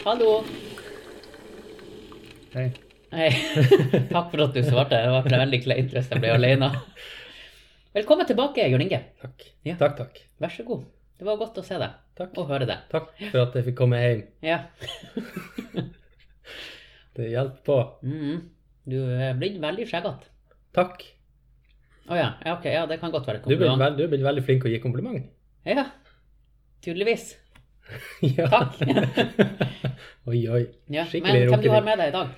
Hallo. Hei. Hei. Takk for at du svarte. Det var veldig kleint hvis jeg ble alene. Velkommen tilbake, Jørn Inge. Takk. Ja. Takk, takk. Vær så god. Det var godt å se deg Takk. og høre deg. Takk for at jeg fikk komme hjem. Ja. Det hjelper på. Mhm. Du er blitt veldig skjeggete. Takk. Å ja. ja. okay. ja, det kan godt være et kompliment. du er blitt veldig flink til å gi kompliment. Ja. Tydeligvis. ja. Takk. oi, oi. Ja. Skikkelig Men hvem du har med deg i dag?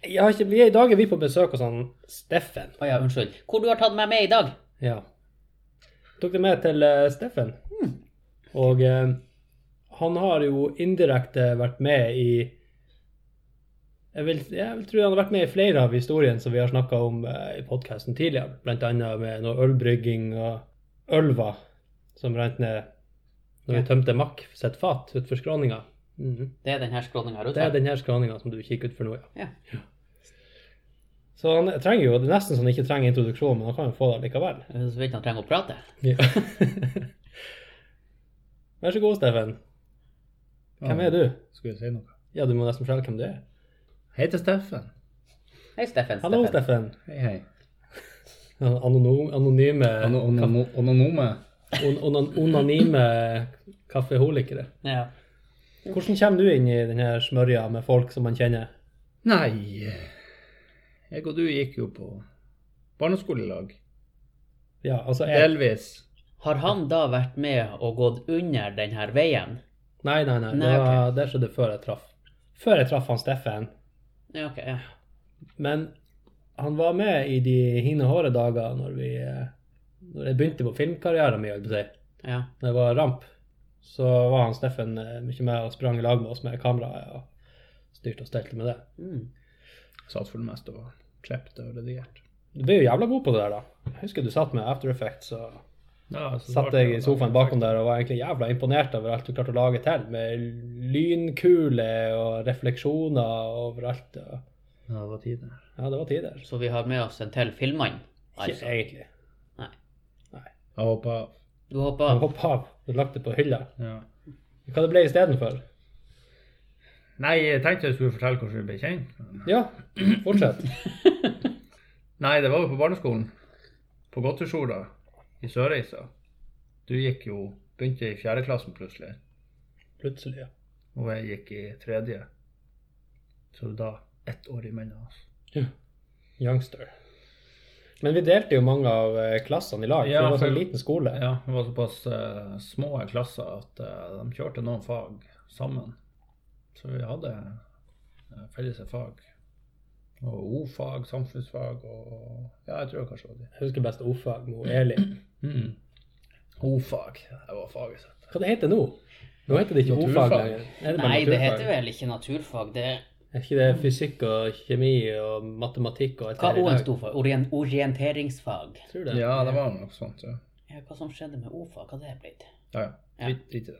Jeg har ikke, vi, I dag er vi på besøk hos han Steffen. Å ja, unnskyld. Hvor du har tatt meg med i dag? Ja. Tok det med til uh, Steffen. Og uh, han har jo indirekte vært med i jeg vil, jeg vil tro han har vært med i flere av historiene som vi har snakka om uh, i podkasten tidligere. Annet med noe ølbrygging og ølva som rant ned når vi tømte Mack sitt fat utfor skråninga. Mhm. Det er denne skråninga her ute. Det er denne skråninga som du kikker utfor nå, ja. Ja. Så han trenger jo, det er nesten så han ikke trenger introduksjon, men han kan jo få det likevel. Så vidt han trenger å prate. Ja. Vær så god, Steffen. Hvem er du? Skulle jeg si noe? Ja, du må nesten fortelle hvem du er. Hei til Steffen. Hei, Steffen. Hallo, Steffen. Steffen. Hei, hei. Anonyme anonyme Ano- ono- Ononome. On, onan- Onanime kaffeholikere. Ja. Hvordan kommer du inn i denne smørja med folk som man kjenner? Nei, jeg og du gikk jo på barneskolelag. Ja, altså jeg, Delvis. Har han da vært med og gått under denne veien? Nei, nei, nei. Det, Nei, okay. det skjedde før jeg traff. Før jeg traff han Steffen. Ja, ok. Ja. Men han var med i de hine håre dager når vi eh, Når jeg begynte på filmkarrieren min, holdt jeg på å si. ja. Når jeg var ramp, så var han Steffen eh, mye med og sprang i lag med oss med kameraet og styrte og stelte med det. Mm. Satt for det meste og klippet og redigert. Du ble jo jævla god på det der, da. Jeg husker du satt med After Effects og Ja, satt deg i sofaen bakom der og var egentlig jævla imponert over alt du klarte å lage til, med lynkule og refleksjoner overalt. Og... Ja, det var tider. Ja, det var tider. Så vi har med oss en til filmmann? Ikke Altså. egentlig. Jeg hoppa av. Du hoppa av? av? hoppa av. Du lagt det på hylla. Ja. Hva det ble istedenfor? Nei, jeg tenkte jeg skulle fortelle hvordan vi ble kjent. Ja, fortsett. Nei, det var jo på barneskolen. På Godtesjola i Sørreisa. Du gikk jo Begynte i fjerde klassen plutselig. Plutselig, ja. Og jeg gikk i tredje. Så da ett år imellom oss. Youngster. Men vi delte jo mange av eh, klassene i lag, for Ja, det var en liten skole. Ja, det var såpass uh, små klasser at uh, de kjørte noen fag sammen. Så vi hadde uh, felles fag. Og O-fag, samfunnsfag og Ja, jeg tror kanskje det var det. Jeg husker best O-fag med Elin. Mm. O-fag, det var faget sitt. Hva det heter nå? Nå heter det ikke O-fag lenger. Det Nei, det heter vel ikke naturfag. Det Er ikke det fysikk og kjemi og matematikk og alt Hva det O-en sto for? Orien orienteringsfag. Tror det. Ja, det var noe sånt. Ja, Ja, hva som skjedde med O-fag? Hva det er blitt? ja. ja. Drit, i det.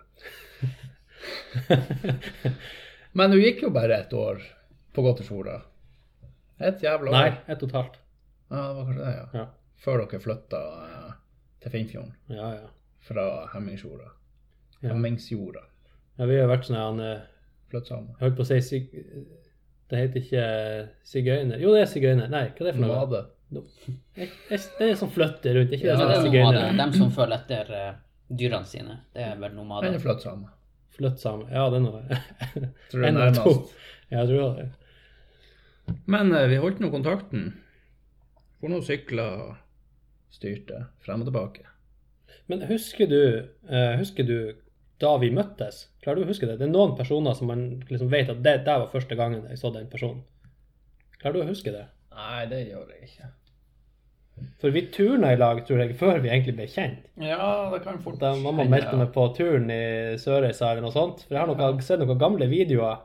Men du gikk jo bare ett år på Godtesfjorda. Et jævla år. Nei, ett og et halvt. Ja, det var kanskje det, ja. Ja. Før dere flytta eh, til Finnfjorden Ja, ja. fra Hemmingsjorda. Ja. Hemmingsjorda. ja vi har vært sånn eh, Jeg holdt på å si sig... Det heter ikke sigøyner. Jo, det er sigøyner. Nei, hva er det for noe? Nomade. Jeg- jeg- Det er sånn flytter rundt, ikke Ja, det det er nomader. De som følger etter eh, dyrene sine. Det er vel Eller nomader. flytt sammen. Flytt sammen. Ja, det er noe. Tror du det er nærmest. Ja, jeg tror det. Men eh, vi holdt nå kontakten. For nå sykla styrte frem og tilbake. Men husker du, eh, husker du da vi møttes? Klarer du å huske det? Det er noen personer som man liksom vet at det der var første gangen jeg så den personen. Klarer du å huske det? Nei, det gjør jeg ikke. For vi turna i lag, tror jeg, før vi egentlig ble kjent. Ja, det kan fort Da mamma meldte meg på turen i Sørreisa eller noe sånt. For jeg har noe, sett noen gamle videoer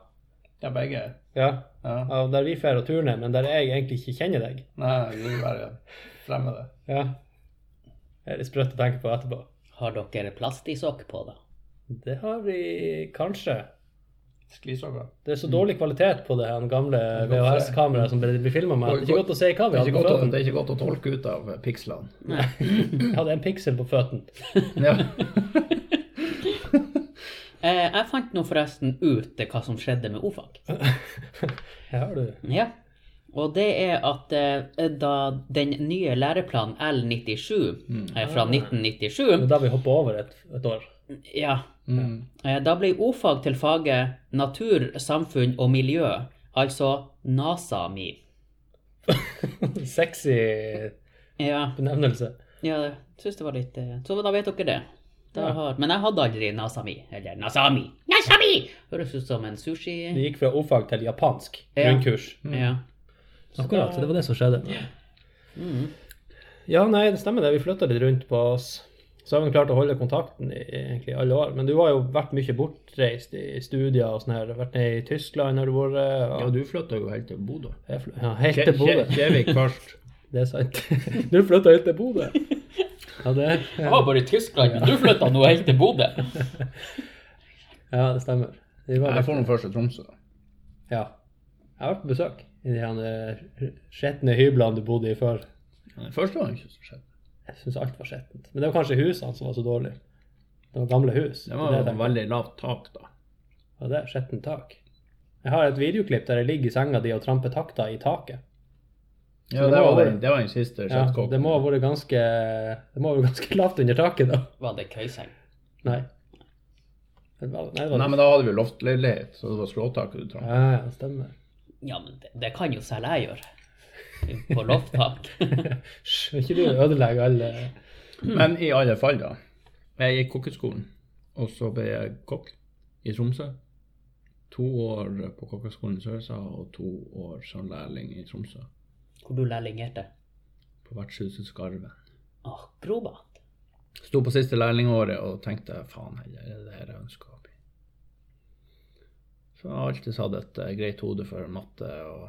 Ja, begge. ja, Ja. der vi drar og turner, men der jeg egentlig ikke kjenner deg. Nei, du er bare fremmede. Ja. Det er litt sprøtt å tenke på etterpå. Har dere plastisokk på, da? Det har vi kanskje. Sklisokker. Det er så dårlig kvalitet på det her gamle er. VHS-kameraet som blir filma med. Det er ikke godt å se hva vi hadde på føttene. det er ikke godt å tolke ut av pikslene. Jeg hadde en piksel på føttene. Eh, jeg fant nå forresten ut eh, hva som skjedde med o-fag. Her har du. Ja. Og det er at eh, da den nye læreplanen L97 mm. fra 1997 Det er da vi hopper over et, et år. Ja. Eh, Da ble o-fag til faget natur, samfunn og miljø, altså NASAMI. Sexy Ja, benevnelse. ja jeg syns det var litt eh, Så da vet dere det. Da har, men jeg hadde aldri NASAMI. Eller NASAMI. NASAMI! Høres ut som en sushi... Det gikk fra ordfag til japansk Ja. grunnkurs. Ja. Akkurat, så det var det som skjedde. Mm. Ja, nei, det stemmer det. Vi flytta litt rundt på oss. Så har vi klart å holde kontakten i egentlig alle år. Men du har jo vært mye bortreist i studier og sånn her. Vært nede i Tyskland har du vært. Ja, du flytta jo helt til Bodø. ja, helt til Bodø. Kjevik først. Det er sant. Du flytta helt til Bodø. Ja, det, Jeg var bare i Tyskland, men du flytta nå helt til Bodø. ja, det stemmer. Det var Jeg får nå først til Tromsø. Ja. Jeg har vært på besøk i de eh, skjetne hyblene du bodde i før. Den første var ikke så skjedd. Jeg syns alt var skittent. Men det var kanskje husene som var så dårlige. Det var gamle hus. Det var det, veldig lavt tak, da. Ja, det er skittent tak. Jeg har et videoklipp der jeg ligger i senga di og tramper takter i taket. Ja, det det var den, det var den siste Ja, det må ha vært ganske Det må ha vært ganske lavt under taket, da. Var det køyseng? Nei. Det var, nei, det var Nei, men da hadde vi loftleilighet, så det var slåtaket du trampet. Ja, ja, stemmer. Ja, men det, det kan jo selv jeg gjøre. På lofttak. Vil ikke du ødelegge alle Men i alle fall, da. Jeg gikk kokkeskolen, og så ble jeg kokk i Tromsø. To år på kokkeskolen i Sørøysa og to år som lærling i Tromsø. Hvor du lærlingerte. På vertshuset Skarven. Åh, Grobat. Sto på siste lærlingåret og tenkte faen heller, er det det her jeg ønsker å bli? Så jeg har alltid hatt et greit hode for matte og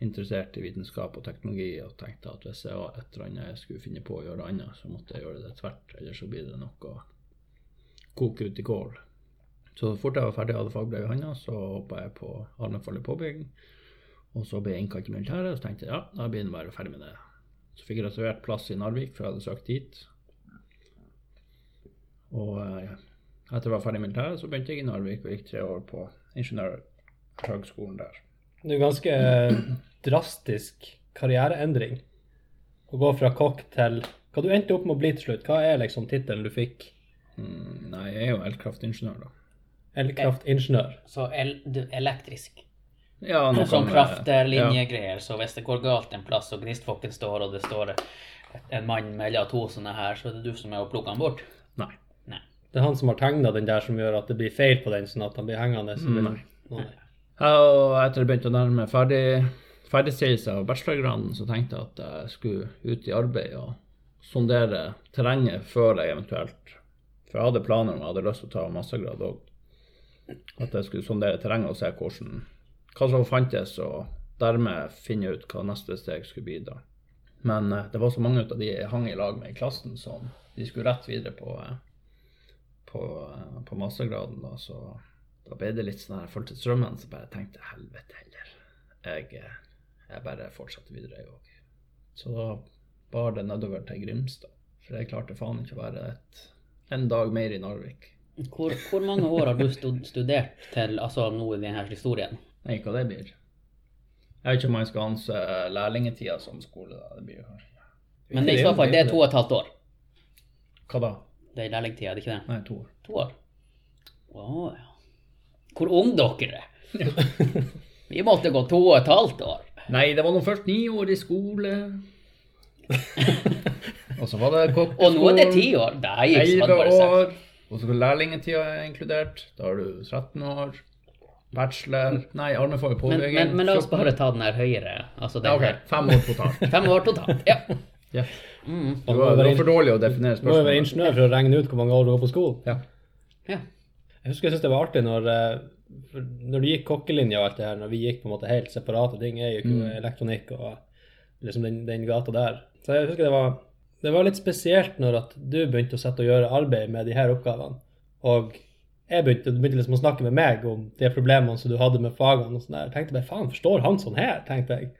interessert i vitenskap og teknologi og tenkte at hvis jeg var et eller annet jeg skulle finne på å gjøre annet, så måtte jeg gjøre det tvert, ellers så blir det noe å koke ut i kål. Så fort jeg var ferdig og hadde fagbrev i handa, så hoppa jeg på allmennfarlig påbygging. Og så ble jeg innkalt til militæret, og så tenkte jeg ja, da blir det bare ferdig med det. Så fikk jeg reservert plass i Narvik, for jeg hadde søkt dit. Og eh, etter jeg var ferdig i militæret, så begynte jeg i Narvik og gikk tre år på ingeniørhøgskolen der. Det er ganske drastisk karriereendring. Å gå fra kokk til Hva du endte opp med å bli til slutt? Hva er liksom tittelen du fikk? Mm, nei, jeg er jo elkraftingeniør, da. Elkraftingeniør. Så el, du, elektrisk. Ja, noe Sånn med- Ja. så hvis det går galt en plass, og gnistfokken står, og det står en mann mellom to sånne her, så er det du som er og plukker han bort? Nei. Nei. Det er han som har tegna den der som gjør at det blir feil på den, sånn at han blir hengende. Så blir... Nei. Nei. Og etter jeg begynte å nærme meg ferdig, ferdigstillelse av bachelorgraden, så tenkte jeg at jeg skulle ut i arbeid og sondere terrenget før jeg eventuelt For jeg hadde planer om jeg hadde lyst til å ta mastergrad òg. At jeg skulle sondere terrenget og se hvordan, hva som fantes, og dermed finne ut hva neste steg skulle bli da. Men eh, det var så mange av de jeg hang i lag med i klassen, som de skulle rett videre på, eh, på, eh, på mastergraden. da, så da ble det litt sånn her, jeg fulgte strømmen, så bare tenkte helvete heller. Jeg, jeg bare fortsatte videre, jeg òg. Så da bar det nedover til Grimstad. For jeg klarte faen ikke å være et, en dag mer i Narvik. Hvor, hvor mange år har du studert til altså nå i denne historien? Nei, hva det blir. Jeg vet ikke om jeg skal anse lærlingetida som skole. da. Det blir jo kanskje Men i så fall, det er to og et halvt år. Hva da? Det er lærlingtida, er det ikke det? Nei, to år. To år. Wow. Hvor ung dere er. Vi måtte gå to og et halvt år. Nei, det var nå først ni år i skole. og så var det kokkeskolen. Og nå er det ti år. Nei, gikk 11 bare seks. år. Og så lærlingetida lærlingtida inkludert. Da har du 13 år. Bachelor Nei, Arne får jo påbygging. men, men la oss bare ta den her høyere. Altså den Ja, ok. Fem år totalt. Fem år totalt. Ja. Ja. Mm. Det var, du var for dårlig å definere Du må jo være ingeniør for å regne ut hvor mange år du går på skolen. Ja. ja. Jeg husker jeg syntes det var artig når, eh, for når du gikk kokkelinja og alt det her, når vi gikk på en måte helt separate ting, gikk jo elektronikk og liksom den, den gata der. Så jeg husker det var, det var litt spesielt når at du begynte å sette og gjøre arbeid med de her oppgavene, og jeg begynte, begynte liksom å snakke med meg om de problemene som du hadde med fagene og sånn der. Jeg tenkte bare, faen, forstår han sånn her, tenkte jeg.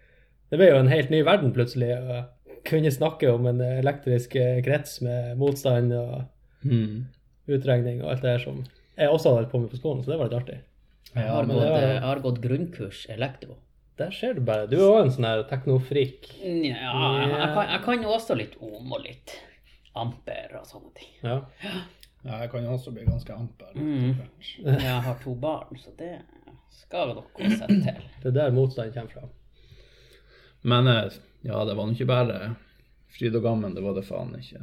Det ble jo en helt ny verden plutselig, å kunne snakke om en elektrisk eh, krets med motstand og Mm. utregning og alt det her som jeg også hadde vært på med på skolen, så det var litt artig. Jeg har, gått, det jeg har gått grunnkurs elektro. Der ser du bare. Du er også en sånn teknofrik. Ja, jeg kan, jeg kan også litt om og litt ampere og sånne ting. Ja. Ja, jeg kan også bli ganske amper. Mm. Jeg har to barn, så det skal dere sette til. Det er der motstanden kommer fra. Men eh, ja, det var nå ikke bare fryd og gammen, det var det faen ikke.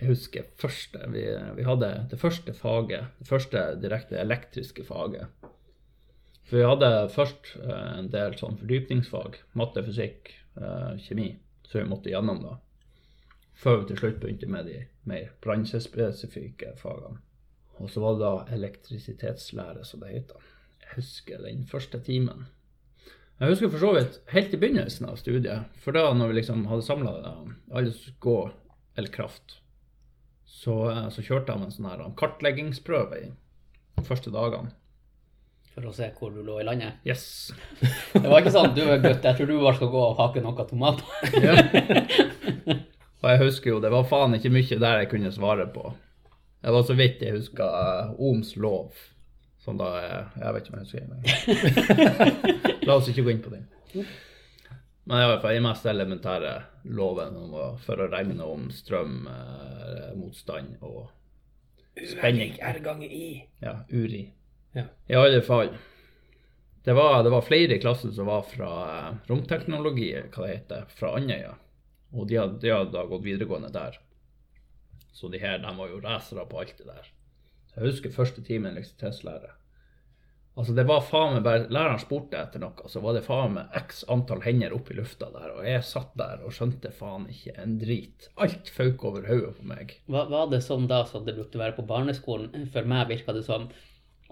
Jeg husker første, vi, vi hadde det første faget, det første direkte elektriske faget. For vi hadde først eh, en del sånn fordypningsfag, matte, fysikk, eh, kjemi, som vi måtte gjennom da. Før vi til slutt begynte med de mer bransjespesifikke fagene. Og så var det da elektrisitetslære, som det heter. Jeg husker den første timen. Jeg husker for så vidt helt i begynnelsen av studiet, for da når vi liksom hadde samla alle som skulle gå elkraft, så, eh, så kjørte de en sånn her kartleggingsprøve i de første dagene. For å se hvor du lå i landet. Yes. Det var ikke sånn du er gutt, jeg tror du bare skal gå og hake noen tomater. Ja. Og jeg husker jo, det var faen ikke mye der jeg kunne svare på. Det var så vidt jeg huska Ohms lov, som da er Jeg vet ikke om jeg husker det. La oss ikke gå inn på den. Men i hvert fall de mest elementære loven for å regne om strøm, eh, motstand og spenning. R ganger I. Ja, URI. Ja. I alle fall. Det var, det var flere i klassen som var fra eh, romteknologi, hva det heter, fra Andøya. Og de hadde, de hadde da gått videregående der. Så de her, de var jo racere på alt det der. Så jeg husker første timen elektrisitetslære. Altså, det var faen meg bare Læreren spurte etter noe, så var det faen meg x antall hender opp i lufta der, og jeg satt der og skjønte faen ikke en drit. Alt føk over hodet på meg. Var, var det sånn da som det brukte å være på barneskolen? For meg virka det som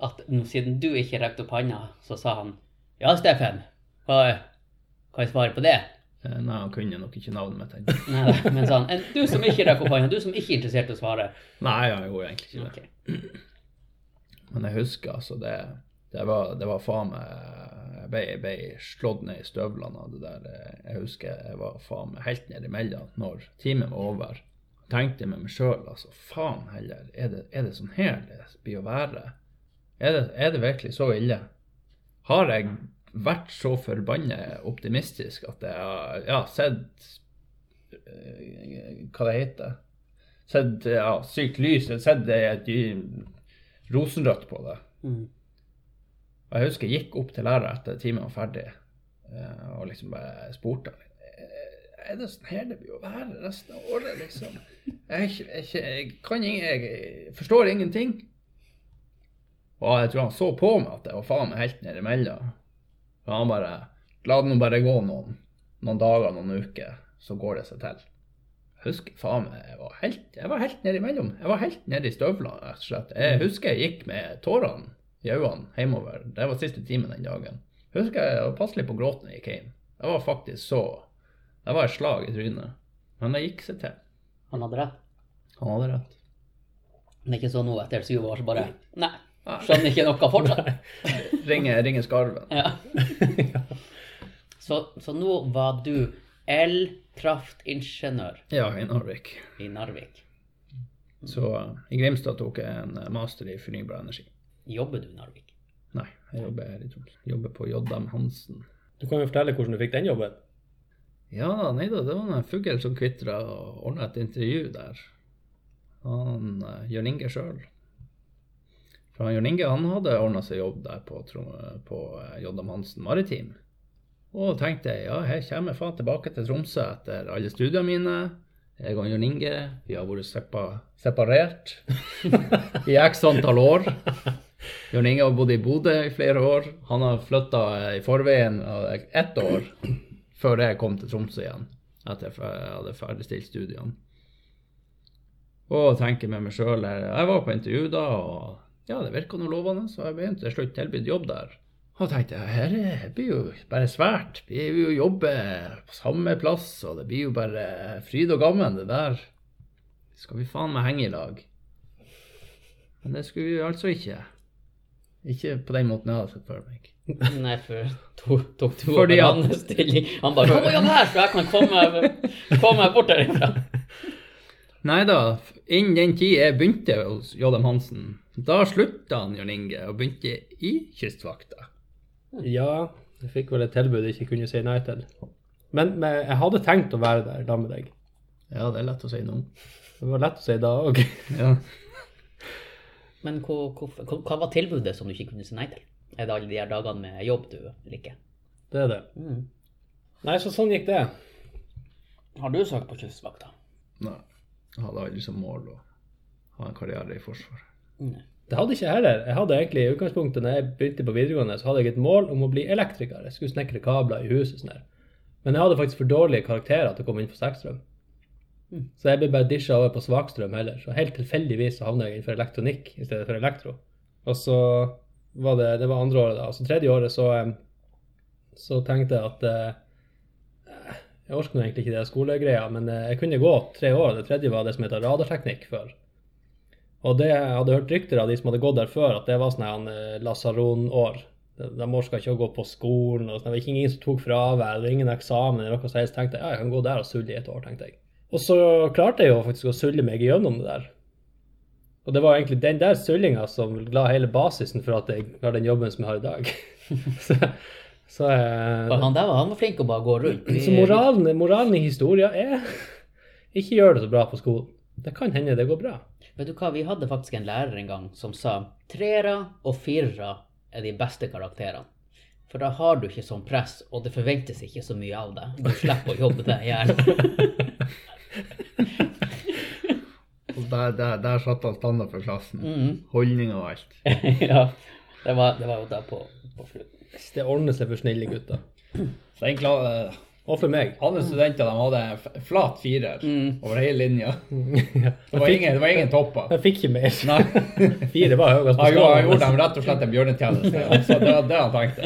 at siden du ikke rekte opp handa, så sa han Ja, Steffen, hva, kan jeg svare på det? Eh, Nei, han kunne nok ikke navnet mitt ennå. Nei, men sa han "En- Du som ikke rekker opp handa, du som ikke er interessert i å svare. Nei, han gjorde egentlig ikke det. Okay. Men jeg husker altså det Det var, det var faen meg Jeg ble, ble slått ned i støvlene av det der. Jeg husker jeg var faen meg helt ned imellom når timen var over. Tenkte med meg sjøl, altså, faen heller, er det, er det sånn her det blir å være? Er det, er det virkelig så ille? Har jeg vært så forbannet optimistisk at jeg har ja, sett eh, Hva det heter? Sett ja, sykt lys, sett et rosenrødt på det. Mm. Og jeg husker jeg gikk opp til lærer etter timen var ferdig, eh, og liksom bare spurte "Eh, er det sånn her det blir å være resten av året, liksom? Jeg, jeg, jeg kan ingen, jeg forstår ingenting. Og jeg tror han så på meg at jeg var faen meg helt ned imellom. Og han bare, la det nå bare gå noen, noen dager, noen uker, så går det seg til. Jeg husker faen meg, jeg var helt, jeg var helt nede imellom. Jeg var helt nede i støvlene, rett og slett. Jeg husker jeg gikk med tårene øynene hjemover. Det var siste timen den dagen. Husker jeg var passelig på gråten jeg gikk hjem. Det var faktisk så Det var et slag i trynet. Men det gikk seg til. Han hadde rett. Han hadde rett. Men ikke sånn nå etter syv år så bare Nei, skjønner ikke noe fortsatt. Ringe, ringe skarven. Ja. Så, så nå var du elkraftingeniør Ja, i Narvik. i Narvik. Så i Grimstad tok jeg en master i fornybar energi. Jobber du i Narvik? Nei, jeg jobber her i Troms. Jobber på JM Hansen. Du kan jo fortelle hvordan du fikk den jobben. Ja, nei da, det var en fugl som kvitra og ordna et intervju der. Han uh, Jørn Inge sjøl. For han Jørn Inge han hadde ordna seg jobb der på, på uh, JM Hansen Maritim. Og tenkte ja, her kommer jeg faen tilbake til Tromsø etter alle studiene mine. Jeg og Jørn Inge, vi har vært sepa separert i x antall år. Jørn Inge har bodd i Bodø i flere år. Han har flytta i forveien av ett år før jeg kom til Tromsø igjen, etter at jeg hadde ferdigstilt studiene. Og tenker med meg sjøl Jeg var på intervju da, og ja, det virka noe lovende, så jeg begynte til slutt tilbudt jobb der. Og tenkte jeg, her er- blir jo bare svært. Vi vil jo jobbe på samme plass, og det blir jo bare fryd og gammen, det der. Skal vi faen meg henge i lag? Men det skulle vi altså ikke. Ikke på den måten jeg hadde sett for meg. Nei, for to, tok du Fordi over at- hans stilling. Han bare 'Kom og jobb her, så jeg kan komme, komme meg bort derifra'. Nei da, innen den tid jeg begynte hos JM Hansen, Da slutta han Jørn Inge og begynte i Kystvakta. Ja, jeg fikk vel et tilbud jeg ikke kunne si nei til. Men, men jeg hadde tenkt å være der da med deg. Ja, det er lett å si nå. Det var lett å si da òg. Ja. Men hva, hva, hva var tilbudet som du ikke kunne si nei til? Er det alle de her dagene med jobb du liker? Det er det. Mm. Nei, så sånn gikk det. Har du søkt på Kystvakta? Nei. Jeg hadde aldri som mål å ha en karriere i Forsvaret. Det hadde ikke jeg heller. Jeg hadde egentlig i utgangspunktet, når jeg begynte på videregående, så hadde jeg et mål om å bli elektriker. Jeg skulle snekre kabler i huset. sånn her. Men jeg hadde faktisk for dårlige karakterer til å komme inn på sterkstrøm. Mm. Så jeg ble bare disja over på svakstrøm heller. Så helt tilfeldigvis så havna jeg innenfor elektronikk i stedet for elektro. Og så var det det var andre året, da. Og så tredje året så, så tenkte jeg at eh, Jeg orker nå egentlig ikke det skolegreia, men eh, jeg kunne gå tre år. Det tredje var det som heter radarteknikk før. Og det jeg hadde hørt rykter av de som hadde gått der før, at det var sånn eh, lasaron-år. De, orka ikke å gå på skolen, og sånn. det var ikke ingen som tok fravær, det var ingen eksamen eller noe så Så tenkte jeg ja, jeg kan gå der og sulle i et år, tenkte jeg. Og så klarte jeg jo faktisk å sulle meg gjennom det der. Og det var egentlig den der sullinga som la hele basisen for at jeg har den jobben som jeg har i dag. så, så, eh, han der var, han var flink å bare gå rundt. Så moralen, moralen i historia er ikke gjør det så bra på skolen. Det kan hende det går bra. Vet du hva, vi hadde faktisk en lærer en gang som sa treere og firere er de beste karakterene. For da har du ikke sånn press, og det forventes ikke så mye av deg. Du slipper å jobbe deg i hjel. Der, der, der satt han standard for klassen. Mm. Holdning og alt. ja, det var, det var jo der på, på slutten. Det ordner seg for snille gutter. Så den eh, Og for meg. alle studenter de hadde flat firer Mm. over hele linja. Ja. Det var ingen, det var ingen topper. Jeg fikk ikke mer. Nei. Fire var høyest på Han gjorde, jeg gjorde dem rett og slett en bjørnetjeneste. Altså, det var det han tenkte.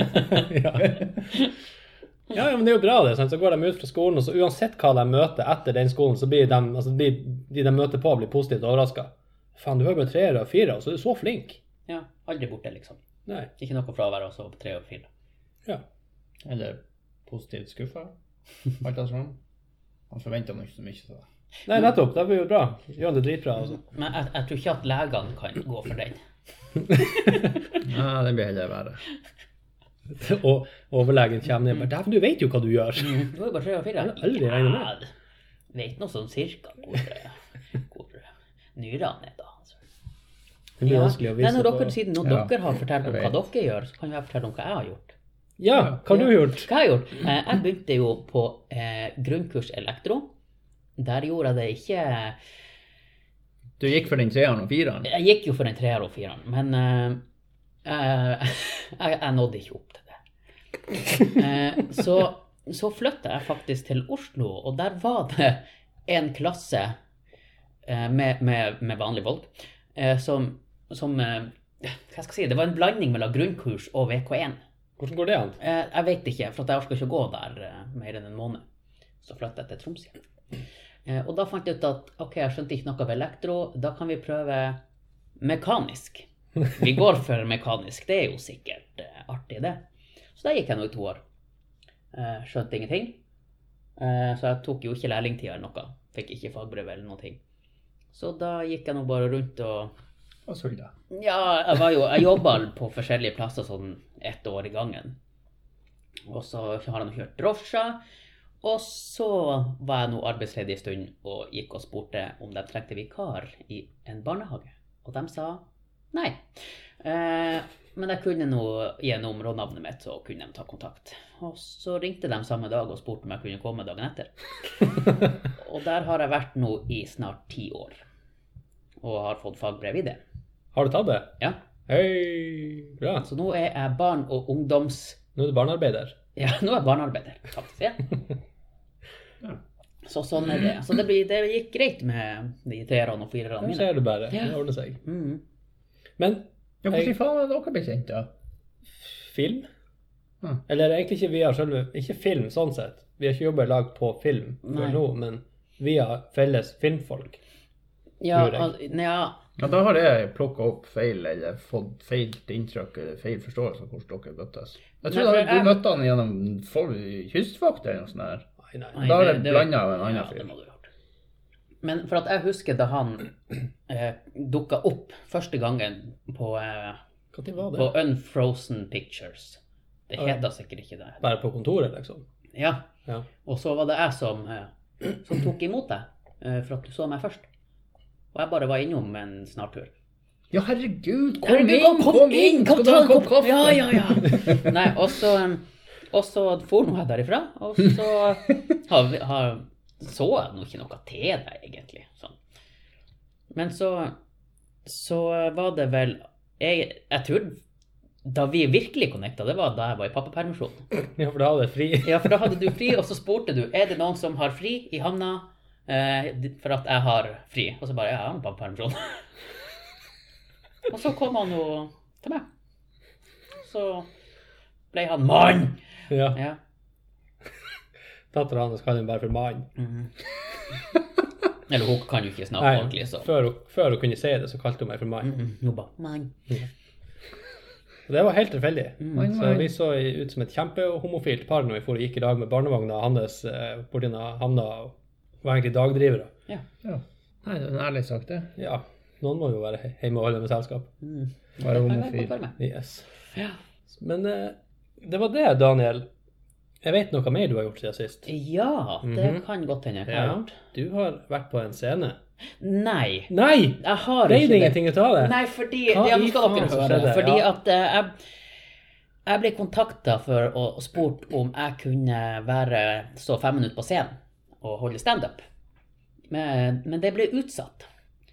Ja, ja, men det er jo bra, det. Sant? Så går de ut fra skolen, og så uansett hva de møter etter den skolen, så blir de, altså, de, de de møter på, blir positivt overraska. Faen, du har jo bare treere og fire, og så er du så flink. Ja, aldri borte, liksom. Nei. Ikke noe fravær, på tre og fire. Ja. Eller positivt skuffa. Alt det sånn. Han forventa nok ikke så mye til det. Nei, nettopp. Det blir jo bra. Gjør han det dritbra, altså. Men jeg, jeg tror ikke at legene kan gå for den. Nei, den blir heller verre. Og overlegen kommer ned og bare Dæven, du vet jo hva du gjør. Du har jo bare tre og fire. Jeg har aldri regna med. Ja, Vet nå sånn cirka hvor, hvor nyrene er, da. Altså. Det blir Ja. vanskelig å Nei, vise når på. dere, siden når Ja, dere har fortalt om hva dere gjør, så kan jeg fortelle om hva jeg har gjort. Ja, hva har du gjort? Hva jeg har gjort? Eh, jeg begynte jo på eh, grunnkurs elektro. Der gjorde jeg det ikke Du gikk for den treeren og fireren? Jeg gikk jo for den treeren og fireren, men eh, jeg, jeg, jeg nådde ikke opp til det. Eh, så, så flytta jeg faktisk til Oslo, og der var det en klasse eh, med, med, med vanlig eh, som, som eh, Hva skal jeg si? Det var en blanding mellom grunnkurs og VK1. Hvordan går det an? Eh, jeg vet ikke, for jeg orka ikke å gå der eh, mer enn en måned. Så flytta jeg til Troms igjen. Eh, og da fant jeg ut at ok, jeg skjønte ikke noe av elektro, da kan vi prøve mekanisk. Vi går for mekanisk, det er jo sikkert eh, artig, det. Så da gikk jeg nå i to år. Eh, skjønte ingenting. Eh, så jeg tok jo ikke lærlingtida eller noe. Fikk ikke fagbrev eller noe. Så da gikk jeg nå bare rundt og Og sulla. ja, jeg var jo Jeg jobba på forskjellige plasser sånn ett år i gangen. Og så har jeg nå kjørt drosje. Og så var jeg nå arbeidsledig en stund og gikk og spurte om de trengte vikar i en barnehage. Og de sa nei. Eh, men jeg kunne nå gi områdenavnet mitt, så kunne de ta kontakt. Og så ringte de samme dag og spurte om jeg kunne komme dagen etter. og der har jeg vært nå i snart ti år. Og har fått fagbrev i det. Har du tatt det? Ja. Hei, bra. Så nå er jeg barn- og ungdoms... Nå er du barnearbeider. Ja, nå er jeg barnearbeider, faktisk. Ja. Ja. Så sånn er det. Så det, blir, det gikk greit med de treerne og firerne Der mine. ser du bare. Det ordner seg. Mm. Men Ja, Hvordan faen er dere blitt kjent, da? film? Ah. Eller egentlig ikke via selve Ikke film, sånn sett. Vi har ikke jobba i lag på film før nå, men via felles filmfolk. Ja, al- ja, Ja, Da har jeg plukka opp feil, eller fått feil inntrykk eller feil forståelse av hvordan dere møttes. Jeg tror nei, da, du jeg- møtte han gjennom kystvakt eller noe sånt. her. Nei, nei. Nei, Da er det- blandet av en annen ja, fyr. det må du ha gjort. Men for at jeg husker da han eh, dukka opp første gangen på, eh, på Unfrozen Pictures. Det heter sikkert ikke det. Bare på kontoret, liksom? Ja. Ja. Og så var det jeg som, eh, som tok imot deg, eh, for at du så meg først. Og jeg bare var innom en snartur. Ja, herregud, kom Herregud, inn, kom inn! kom ta en kopp kaffe? Ja, ja, ja. Nei, og så, og så for nå jeg derifra, og så har, vi- har, så jeg nå ikke noe til deg, egentlig. Sånn. Men så, så var det vel Jeg, jeg tror da vi virkelig connecta, det var da jeg var i pappapermisjon. Ja, for da hadde jeg fri. Ja, for da hadde du fri, og så spurte du er det noen som har fri i havna eh, for at jeg har fri. Og så bare ja, jeg har pappapermisjon. og så kom han jo til meg. Så ble han mann. Ja. Ja. Dattera hans kaller han bare for mann. Eller hun kan jo ikke snakke Nei, ordentlig, så før, hun- før hun kunne si det, så kalte hun meg for mann. Mm, Hun bare mann. Det var helt tilfeldig. Mm. Så vi så ut som et kjempehomofilt par når vi for og gikk i dag med barnevogna hans eh, borti havna og var egentlig dagdrivere. Ja. Ja. Nei, det er en ærlig sagt, det. Ja, noen må jo være hjemme og holde med selskap. Mm. Være Jeg homofil. Yes. Ja. Men eh, det var det, Daniel. Jeg vet noe mer du har gjort siden sist. ja, det Mhm. kan godt hende jeg har Ja, gjort. du har vært på en scene. Nei, Nei! jeg har Ble det ingenting ut av det? Nei, fordi Hva Ja, nå skal dere høre. skjedde? Fordi Ja. at eh, jeg, jeg ble kontakta for å spurt om jeg kunne være, stå fem minutter på scenen og holde standup. Men, men det ble utsatt.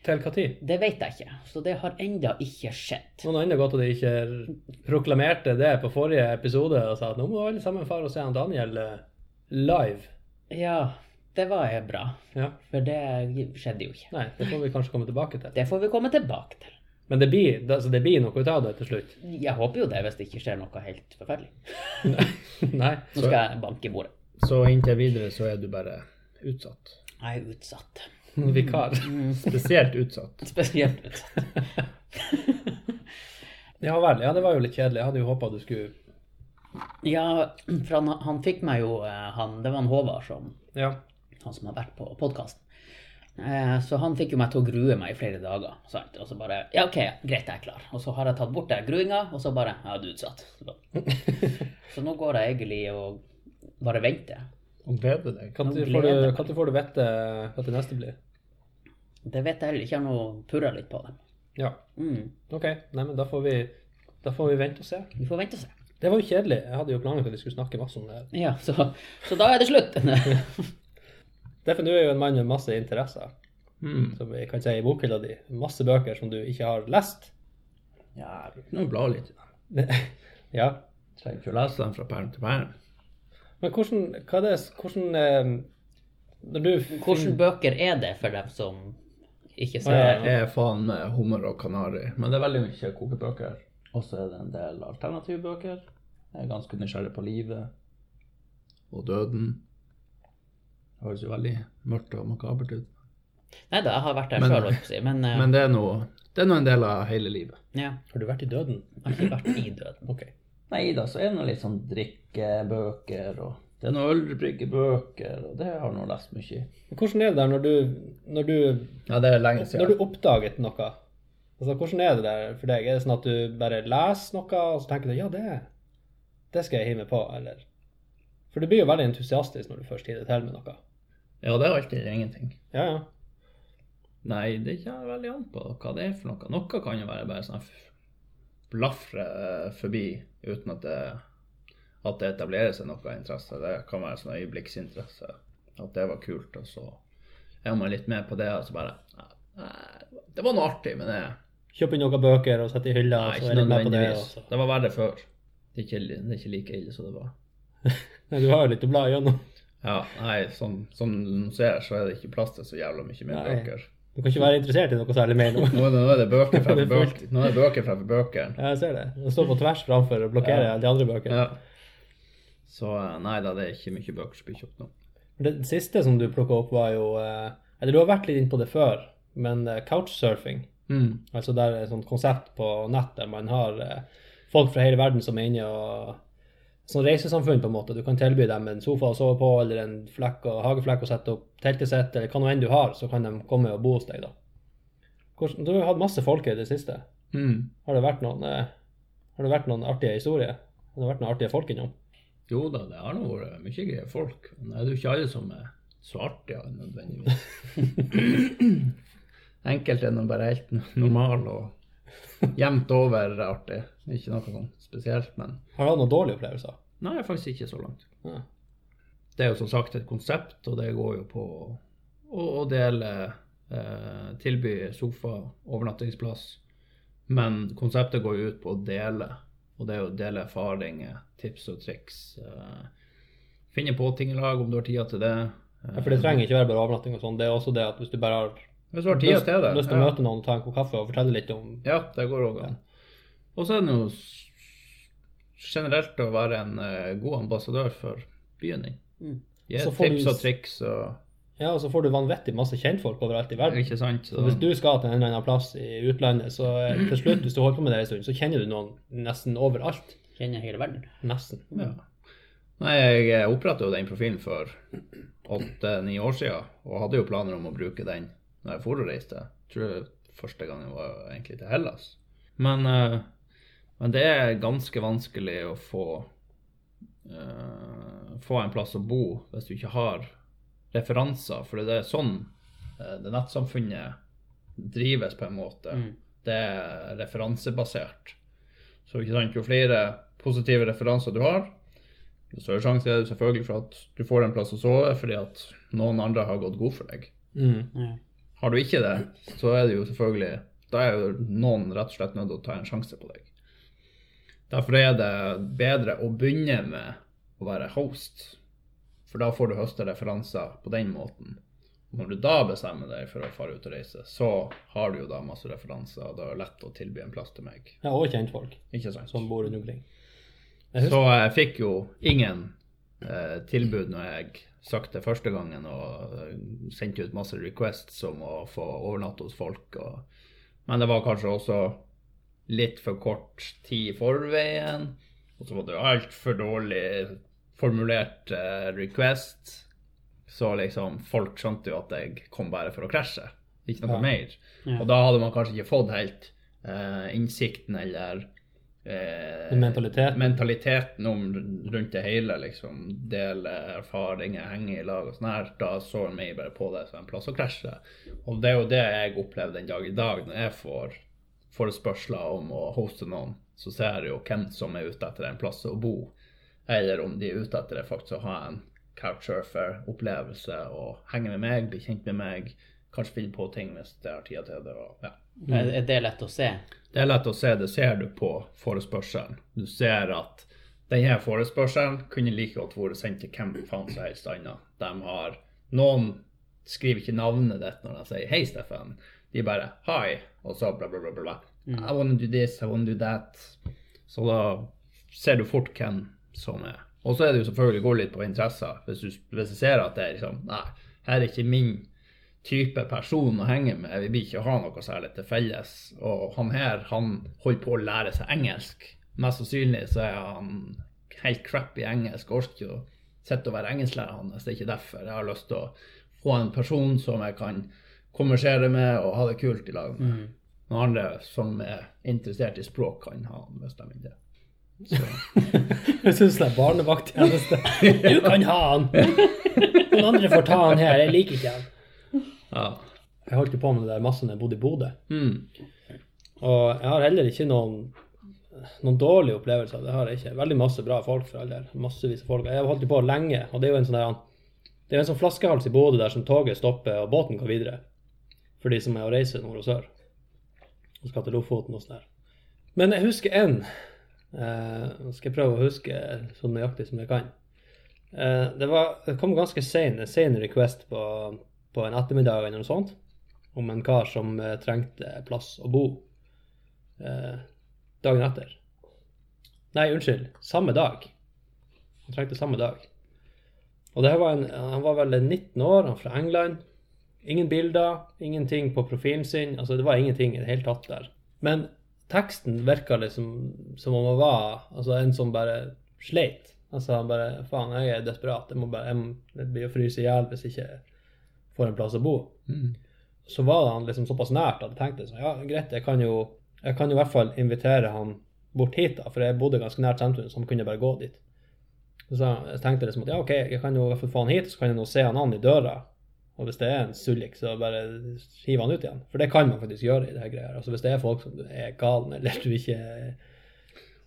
Til hva tid? Det vet jeg ikke. Så det har enda ikke skjedd. Noen andre godt at de ikke proklamerte det på forrige episode og sa at nå må alle sammen fare og se han Daniel eh, live. Ja, det var bra. Ja. For det skjedde jo ikke. Nei, det får vi kanskje komme tilbake til. Det får vi komme tilbake til. Men det blir, det, altså det blir noe ut av det til slutt. Jeg håper jo det, hvis det ikke skjer noe helt forferdelig. Nei. Nå skal jeg banke i bordet. Så inntil videre så er du bare utsatt. Jeg er utsatt. Vikar. Spesielt utsatt. Spesielt utsatt. Ja vel. Ja, det var jo litt kjedelig. Jeg hadde jo håpa du skulle Ja, for han, han fikk meg jo eh, han, Det var han Håvard som Ja. han som har vært på podkasten. Eh, så han fikk jo meg til å grue meg i flere dager. Sant? Og så bare Ja, OK, greit, jeg er klar. Og så har jeg tatt bort den gruinga, og så bare Ja, du er utsatt. Så, så nå går jeg egentlig og bare venter. Og gleder deg. Når får, du- får du vite hva det neste blir? Det vet jeg heller ikke. Jeg har nå purra litt på dem. Ja. Mm. OK. Nei, men da får vi, da får vi vente og se. Vi får vente og se. Det var jo kjedelig. Jeg hadde jo planlagt at vi skulle snakke masse om det. her. Ja, så, så da er det slutt. Derfor du er jo en mann med masse interesser, Mm. som vi kan si i bokhylla di. Masse bøker som du ikke har lest. Ja, nå kan jo bla litt i dem. ja. Trenger ikke å lese dem fra perm til perm. Men hvordan, hva er det, hvordan eh, Når du hvordan bøker er det for dem som ikke ser Jeg er faen med hummer og kanari, men det er veldig mye kokebøker. Og så er det en del alternativbøker. Jeg er ganske nysgjerrig på livet og døden. Det høres jo veldig mørkt og makabert ut. Nei da, jeg har vært der sjøl, si. Men, uh, Men det er noe, det er noe en del av hele livet. ja, Har du vært i døden? jeg har ikke vært i døden. Ok. Nei da, så er det nå litt sånn drikkebøker, og det er noen ølbryggebøker, og det har jeg lest mye i. Hvordan er det der når du, når du, Ja, det er lenge når du oppdaget noe? Altså, hvordan er det der for deg? Er det sånn at du bare leser noe, og så tenker du ja, det, det skal jeg hive på, eller? For du blir jo veldig entusiastisk når du først hiver det til med noe. Ja, det er alltid ingenting. Ja, ja. Nei, det kommer veldig an på hva det er for noe. Noe kan jo være bare sånn f- blafre forbi uten at det, at det etablerer seg noe interesse. Det kan være sånn øyeblikksinteresse. At det var kult, og så er man litt med på det, og så bare Nei, det var noe artig, men det Kjøpe noen bøker og sette i hylla, Nei, og så ikke er du med på det. Det var verre før. Det er ikke, det er ikke like ille som det var. Nei, du har jo litt å bla gjennom. Ja, nei, som, som du ser, så er det ikke plass til så jævla mye mer bøker. Du kan ikke være interessert i noe særlig mer nå. Nå nå er det bøker fra er bøker. Nå er det bøker fremfor bøkene. Ja, jeg ser det. Den står på tvers framfor og blokkerer Ja. de andre bøkene. Ja. Så eh, nei da, det er ikke mye bøker som blir kjøpt nå. Det siste som du plukka opp, var jo eh, Eller du har vært litt inne på det før, men eh, couchsurfing. Mm. Altså det er et sånt konsept på nett der man har folk fra hele verden som er inne og sånn reisesamfunn, på en måte. Du kan tilby dem en sofa å sove på, eller en flekk og hageflekk å sette opp teltet sitt, eller hva nå enn du har, så kan de komme og bo hos deg, da. Hvordan, du har hatt masse folk i det siste. Mm. Har det vært noen, eh, har det vært noen artige historier? Har det vært noen artige folk innom? Jo da, det har nå vært mye greie folk. Men det er jo ikke alle som er så artige nødvendigvis. Enkelte er nå bare helt normal og jevnt over artig. Ikke noe sånn spesielt, men Har du hatt noen dårlige opplevelser? nei, faktisk ikke så langt. Ja. Det er jo som sagt et konsept, og det går jo på å, å dele eh, Tilby sofa, overnattingsplass. Men konseptet går jo ut på å dele, og det er å dele erfaringer, tips og triks. Eh, finne på ting i lag om du har tida til det. Ja, for det trenger ikke være bare overnatting og sånn. Det er også det at hvis du bare har du har lyst, til å ja. møte noen ta en kopp kaffe og fortelle litt om Ja, det går òg an. Og så er det jo generelt å være en uh, god ambassadør for byen din. Mm. Gi Så tips du- og triks og Ja, og så får du vanvittig masse kjentfolk overalt i verden. Ikke sant? Så hvis du skal til en eller annen plass i utlandet, så eh, til slutt, hvis du holder på med det en stund, så kjenner du noen nesten overalt. Kjenner hele verden. Nesten. Ja. Nei, jeg oppretta jo den profilen for åtte-ni år siden, og hadde jo planer om å bruke den når jeg for og reiste. Jeg tror første gangen var egentlig til Hellas. Men, eh, men det er ganske vanskelig å få uh, få en plass å bo hvis du ikke har referanser, for det er sånn uh, det nettsamfunnet drives på en måte. Mm. Det er referansebasert. Så ikke sant, jo flere positive referanser du har, jo større sjanse er det selvfølgelig for at du får en plass å sove fordi at noen andre har gått god for deg. Mm. Ja. Har du ikke det, så er det jo selvfølgelig Da er jo noen rett og slett nødt til å ta en sjanse på deg. Derfor er det bedre å begynne med å være host, for da får du høste referanser på den måten. Når du da bestemmer deg for å fare ut og reise, så har du jo da masse referanser, og da er det lett å tilby en plass til meg. Ja, og kjentfolk som bor rundt omkring. Jeg Så jeg fikk jo ingen eh, tilbud når jeg søkte første gangen og eh, sendte ut masse requests om å få overnatte hos folk. Og, men det var kanskje også litt for kort tid i forveien. Og så var det altfor dårlig formulert eh, request. Så liksom folk skjønte jo at jeg kom bare for å krasje, ikke noe Ja. mer. Ja. Og da hadde man kanskje ikke fått helt eh, innsikten eller eh, Mentalitet. mentaliteten. om rundt det hele, liksom. Dele erfaringer, henge i lag og sånn her. Da så jeg bare på det som en plass å krasje. Og det er jo det jeg opplever den dag i dag, når jeg får forespørsler om å hoste noen, så ser jeg jo hvem som er ute etter en plass å bo, eller om de er ute etter det faktisk å ha en couchsurfer-opplevelse og henge med meg, bli kjent med meg, kanskje finne på ting hvis jeg har tida til det. Og, ja. Er er det lett å se? Det er lett å se, det ser du på forespørselen. Du ser at denne forespørselen kunne like godt vært sendt til hvem faen som helst annet. De har Noen skriver ikke navnet ditt når de sier 'Hei, Steffen'. De bare 'Hi', og så bla, bla, bla, bla. Mm. I wanna do this, I wanna do that. Så da ser du fort hvem som er. Og så er det jo selvfølgelig å gå litt på interesser. Hvis du, hvis du ser at det er liksom Nei, her er ikke min type person å henge med. Vi blir ikke ha noe særlig til felles. Og han her, han holder på å lære seg engelsk. Mest sannsynlig så er han helt crap i engelsk. Orker ikke å sitte og være engelsklærer hans. Det er ikke derfor. Jeg har lyst til å få en person som jeg kan konversere med og ha det kult i lag med. Noen andre som er interessert i språk, kan ha han hvis de vil det. Jeg syns det er barnevakttjeneste. Du kan ha han! Noen andre får ta han her. Jeg liker ikke han. Ja. Jeg holdt på med det der masse da jeg bodde i Bodø. Mm. Og jeg har heller ikke noen, noen dårlige opplevelser. Det har jeg ikke. Veldig masse bra folk for all del. Massevis av folk. Jeg har holdt på lenge, og det er jo en sånn der det er en sånn flaskehals i Bodø der som toget stopper og båten går videre. For de som er å reise nord og sør. Og skal til Lofoten og sånn der. Men jeg husker en. Eh, skal jeg prøve å huske så nøyaktig som jeg kan. Eh, det, var, det kom ganske sen, en sen request på, på en ettermiddag eller noe sånt. Om en kar som eh, trengte plass å bo eh, dagen etter. Nei, unnskyld. Samme dag. Han trengte samme dag. Og det var en, han var vel 19 år, han fra England. Ingen bilder, ingenting på profilen sin. Altså, det var ingenting i det hele tatt der. Men teksten virka liksom som om han var altså, en som bare sleit. Altså, han bare Faen, jeg er desperat. Jeg må bare Jeg, må, jeg blir å fryse i hjel hvis ikke får en plass å bo. Mm. Så var han liksom såpass nært at jeg tenkte sånn Ja, greit, jeg kan jo Jeg kan jo i hvert fall invitere han bort hit, da, for jeg bodde ganske nært sentrum, så han kunne bare gå dit. Så jeg tenkte liksom at ja, OK, jeg kan jo i hvert fall få han hit, så kan jeg nå se han an i døra. Og hvis det er en sullik, så bare hiv han ut igjen. For det kan man faktisk gjøre i det her greia. Altså hvis det er folk som er galen, eller du ikke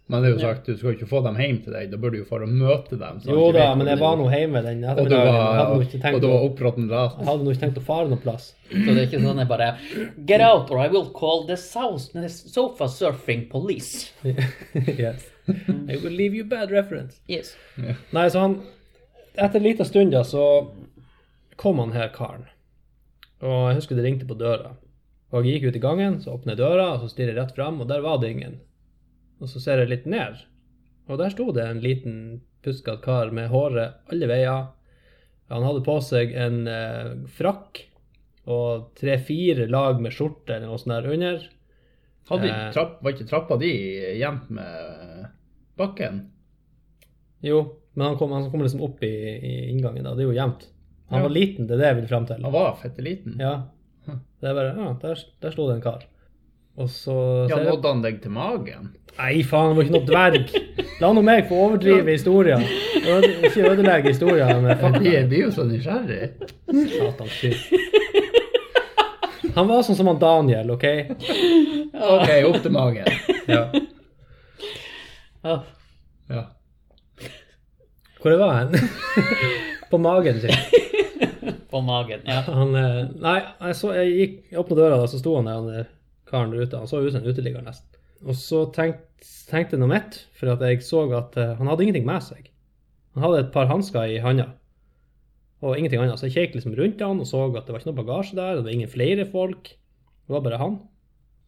Men det er jo sagt, du skal ikke få dem hjem til deg, da bør du jo få dem møte dem. så Jo da, men jeg var nå hjemme den Og du. Var, og du var oppråtten ras. jeg hadde nå ikke tenkt å fare noen plass. Så det er ikke sånn jeg bare Get out, or I will call the south, sofa surfing police. yes. I will leave you bad reference. Yes. Nei, så han Etter en liten stund da, så kom han her karen. Og jeg husker det ringte på døra. Og jeg gikk ut i gangen, så åpner jeg døra, og så stirrer jeg rett fram, og der var det ingen. Og så ser jeg litt ned, og der sto det en liten puskete kar med håret alle veier. Han hadde på seg en eh, frakk og tre-fire lag med skjorte eller noe sånt der under. Hadde, Eh. trapp, var ikke trappa di jevnt med bakken? Jo, men han kom, han kom liksom opp i, i inngangen da, det er jo jevnt. Han var liten, det er det jeg vil fram til. Han var fette liten. Ja. Det er bare Ja, der, der sto det en kar. Og så Ja, nådde han deg til magen? Nei, faen, det var ikke noe dverg! La nå meg få overdrive historien. Ikke ødelegge historien med blir, jeg blir jo så nysgjerrig. Satan, shit. Han var sånn som han Daniel, OK? OK, opp til magen. Ja. Ja. Hvor jeg var hen? På magen sin. På magen. Ja. Han, eh, nei, jeg, så, jeg gikk, jeg åpnet døra, da, så sto han der, han karen der ute. Han så ut som en uteligger nesten. Og så tenkte, tenkte jeg noe mitt, for at jeg så at eh, han hadde ingenting med seg. Han hadde et par hansker i handa, og ingenting annet. Så jeg kjekk liksom rundt han og så at det var ikke noe bagasje der, og det var ingen flere folk. Det var bare han.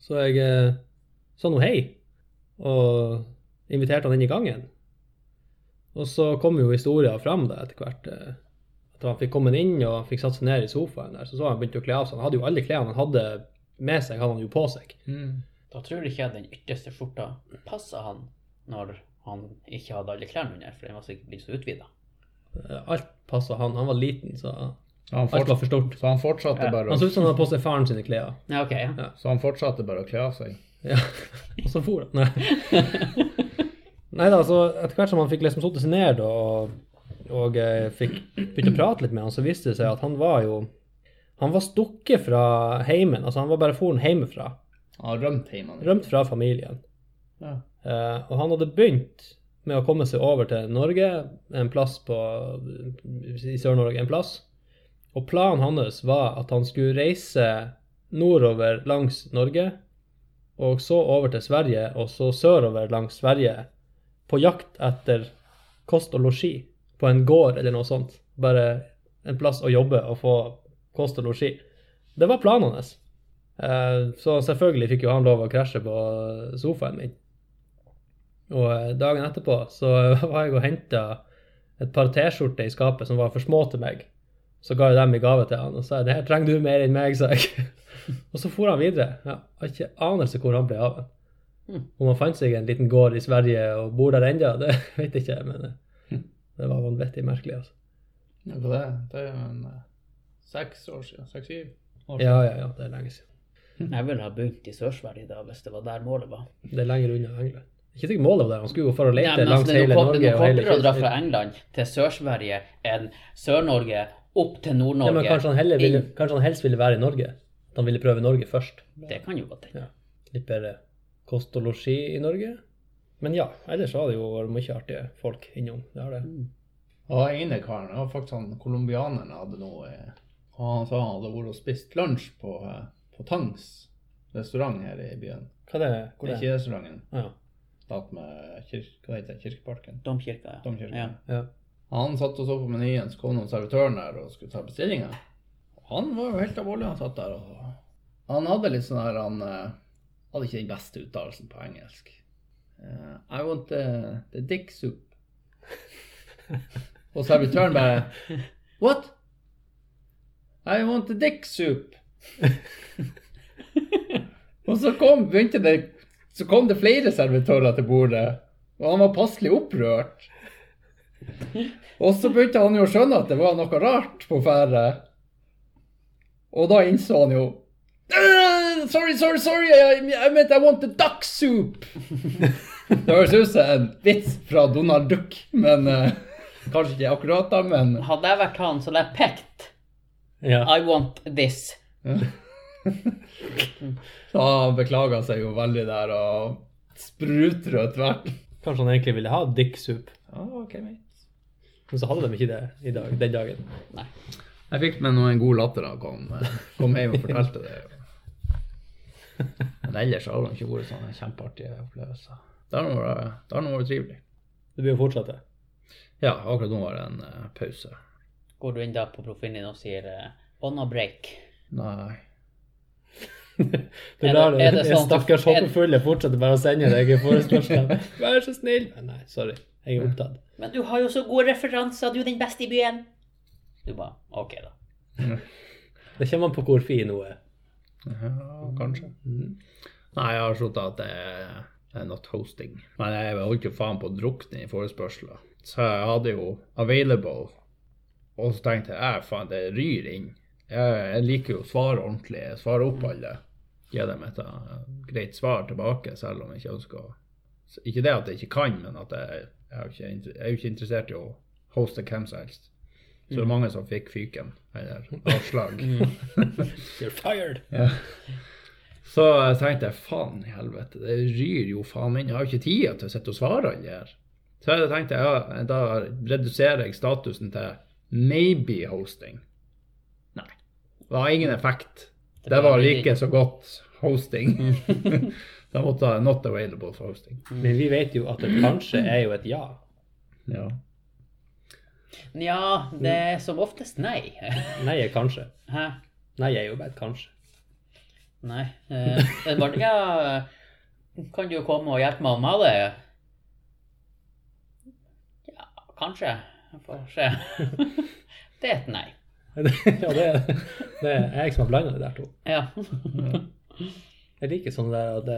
Så jeg eh, sa nå hei, og inviterte han inn i gangen. Og så kom jo historien fram da etter hvert. At han fikk kommet inn og fikk satt seg ned i sofaen der, så så han begynte å kle av seg. Han hadde jo alle klærne han hadde med seg, hadde han jo på seg. Mm. Da tror jeg ikke den ytterste skjorta passa han når han ikke hadde alle klærne under, for den var sikkert blitt så utvida. Eh, Alt passa han. Han var liten, så alt var for stort. så han fortsatte Ja. bare Han så ut som han hadde på seg faren sine klær. Ja, ok. Ja. så han fortsatte bare å kle av seg? Ja. Og så for han. Nei. Nei da, så etter hvert som han fikk liksom satt seg ned og, og eh, fikk begynte å prate litt med han, så viste det seg at han var jo Han var stukket fra heimen. Altså, han var bare foren hjemmefra. Han rømt heimen? Rømt fra familien. Ja. Eh, og han hadde begynt med å komme seg over til Norge, en plass på, i Sør-Norge, en plass. Og planen hans var at han skulle reise nordover langs Norge, og så over til Sverige, og så sørover langs Sverige, på jakt etter kost og losji på en gård eller noe sånt. Bare en plass å jobbe og få kost og losji. Det var planen hans. Eh, Så selvfølgelig fikk jo han lov å krasje på sofaen min. Og eh, dagen etterpå så var jeg og henta et par T-skjorter i skapet som var for små til meg. Så ga jeg dem i gave til han og sa det her trenger du mer enn meg, sa jeg. og så for han videre. Jeg har ikke anelse hvor han ble av. Mm. Om han fant seg en liten gård i Sverige og bor der ennå, det vet jeg ikke, men eh, det var vanvittig merkelig. altså. Ja, det, det er jo en eh, seks år siden. Seks-syv år Ja, ja, ja, det er lenge siden. Jeg ville ha begynt i Sør-Sverige da, hvis det var der målet var. Det er lenger unna England. Ikke sikkert målet var der. Han skulle jo for å lete Nei, langs altså, hele Norge det er kortere å dra fra England til Sør-Sverige enn Sør-Norge opp til Ja, men Nord-Norge. kanskje han, ville, kanskje han helst ville være i Norge? At han ville prøve Norge først? Det kan jo godt hende. Ja. Litt bedre kost og losji i Norge? Men ja, ellers har det jo vært mye artige folk innom. Det har det. Og den ene karen, det var faktisk han colombianeren hadde noe og Han sa han hadde vært og spist lunsj på, på Tangs restaurant her i byen. Hva er det? Hvor er det? Kirkerestauranten. Ja. Attmed kirk, hva heter det, Kirkeparken. Domkirka, ja. Domkirka. ja. ja. Han satt og så på menyen, så kom noen servitøren der og skulle ta bestillinga. Han var jo helt alvorlig, han satt der og Han hadde litt sånn her Han eh, hadde ikke den beste uttalelsen på engelsk. Eh, I want the, the dick soup. og servitøren bare What? I want the dick soup. og så kom, det Så kom det flere servitører til bordet, og han var passelig opprørt. Og så begynte han jo å skjønne at det var noe rart på ferde. Og da innså han jo «Øh, Sorry, sorry, sorry, I, I meant I want the duck soup. Det høres ut som en vits fra Donald Duck, men uh, kanskje ikke akkurat da, men Hadde jeg vært han, så hadde jeg pekt. Ja. I want this. Så han beklaga seg jo veldig der og spruter og tvert. Kanskje han egentlig ville ha dick-soup. Ja, ok, mate. Men så hadde de ikke det i dag, den dagen. Nei. Jeg fikk med noe en god latter da han kom, kom hjem og fortalte det. Men ellers har det ikke vært sånne kjempeartige opplevelser. Det har nå vært, det vært trivelig. Det blir å fortsette. Ja, akkurat nå var det en uh, pause. Går du inn da på profilen din og sier uh, on a break? Nei. det Er det- er det sånn- stakkars håpefulle fortsetter bare å sende deg forespørsler. Vær så snill. Men Nei, sorry. Jeg er opptatt. Men du har jo så gode referanser, du er den beste i byen. Du bare OK, da. Det kommer an på hvor fin hun er. Ja, kanskje. Nei, jeg har slått at det er not hosting. Men jeg holdt jo faen på å drukne i forespørsler. Så jeg hadde jo available. Og så tenkte jeg "Æ, faen, det ryr inn. Jeg, jeg liker jo å svare ordentlig. Jeg svarer opp alle. Gi dem et eh, greit svar tilbake, selv om jeg ikke ønsker å Ikke det at jeg ikke kan, men at jeg, jeg, er jo ikke, jeg er jo ikke interessert i å hoste hvem som helst. Så det er mange som fikk fyken, eller avslag. You're fired. Ja. Så jeg tenkte jeg, faen i helvete, det ryr jo faen inn. Jeg har jo ikke tida til å sitte og svare alle her. Så jeg tenkte ja, da reduserer jeg statusen til maybe hosting. Nei. Det har ingen effekt. Det var like så godt hosting. da måtte jeg not available for hosting. Men vi vet jo at det kanskje er jo et ja. Ja. Nja, det er som oftest nei. Nei er kanskje. Hæ? Nei er jo bare et kanskje. Nei. Eh, det er kan du komme og hjelpe meg å male? Ja, kanskje. Jeg får se. Det er et nei. ja, det, er- det er jeg som har blanda det der to. Ja. Jeg liker sånn der at det,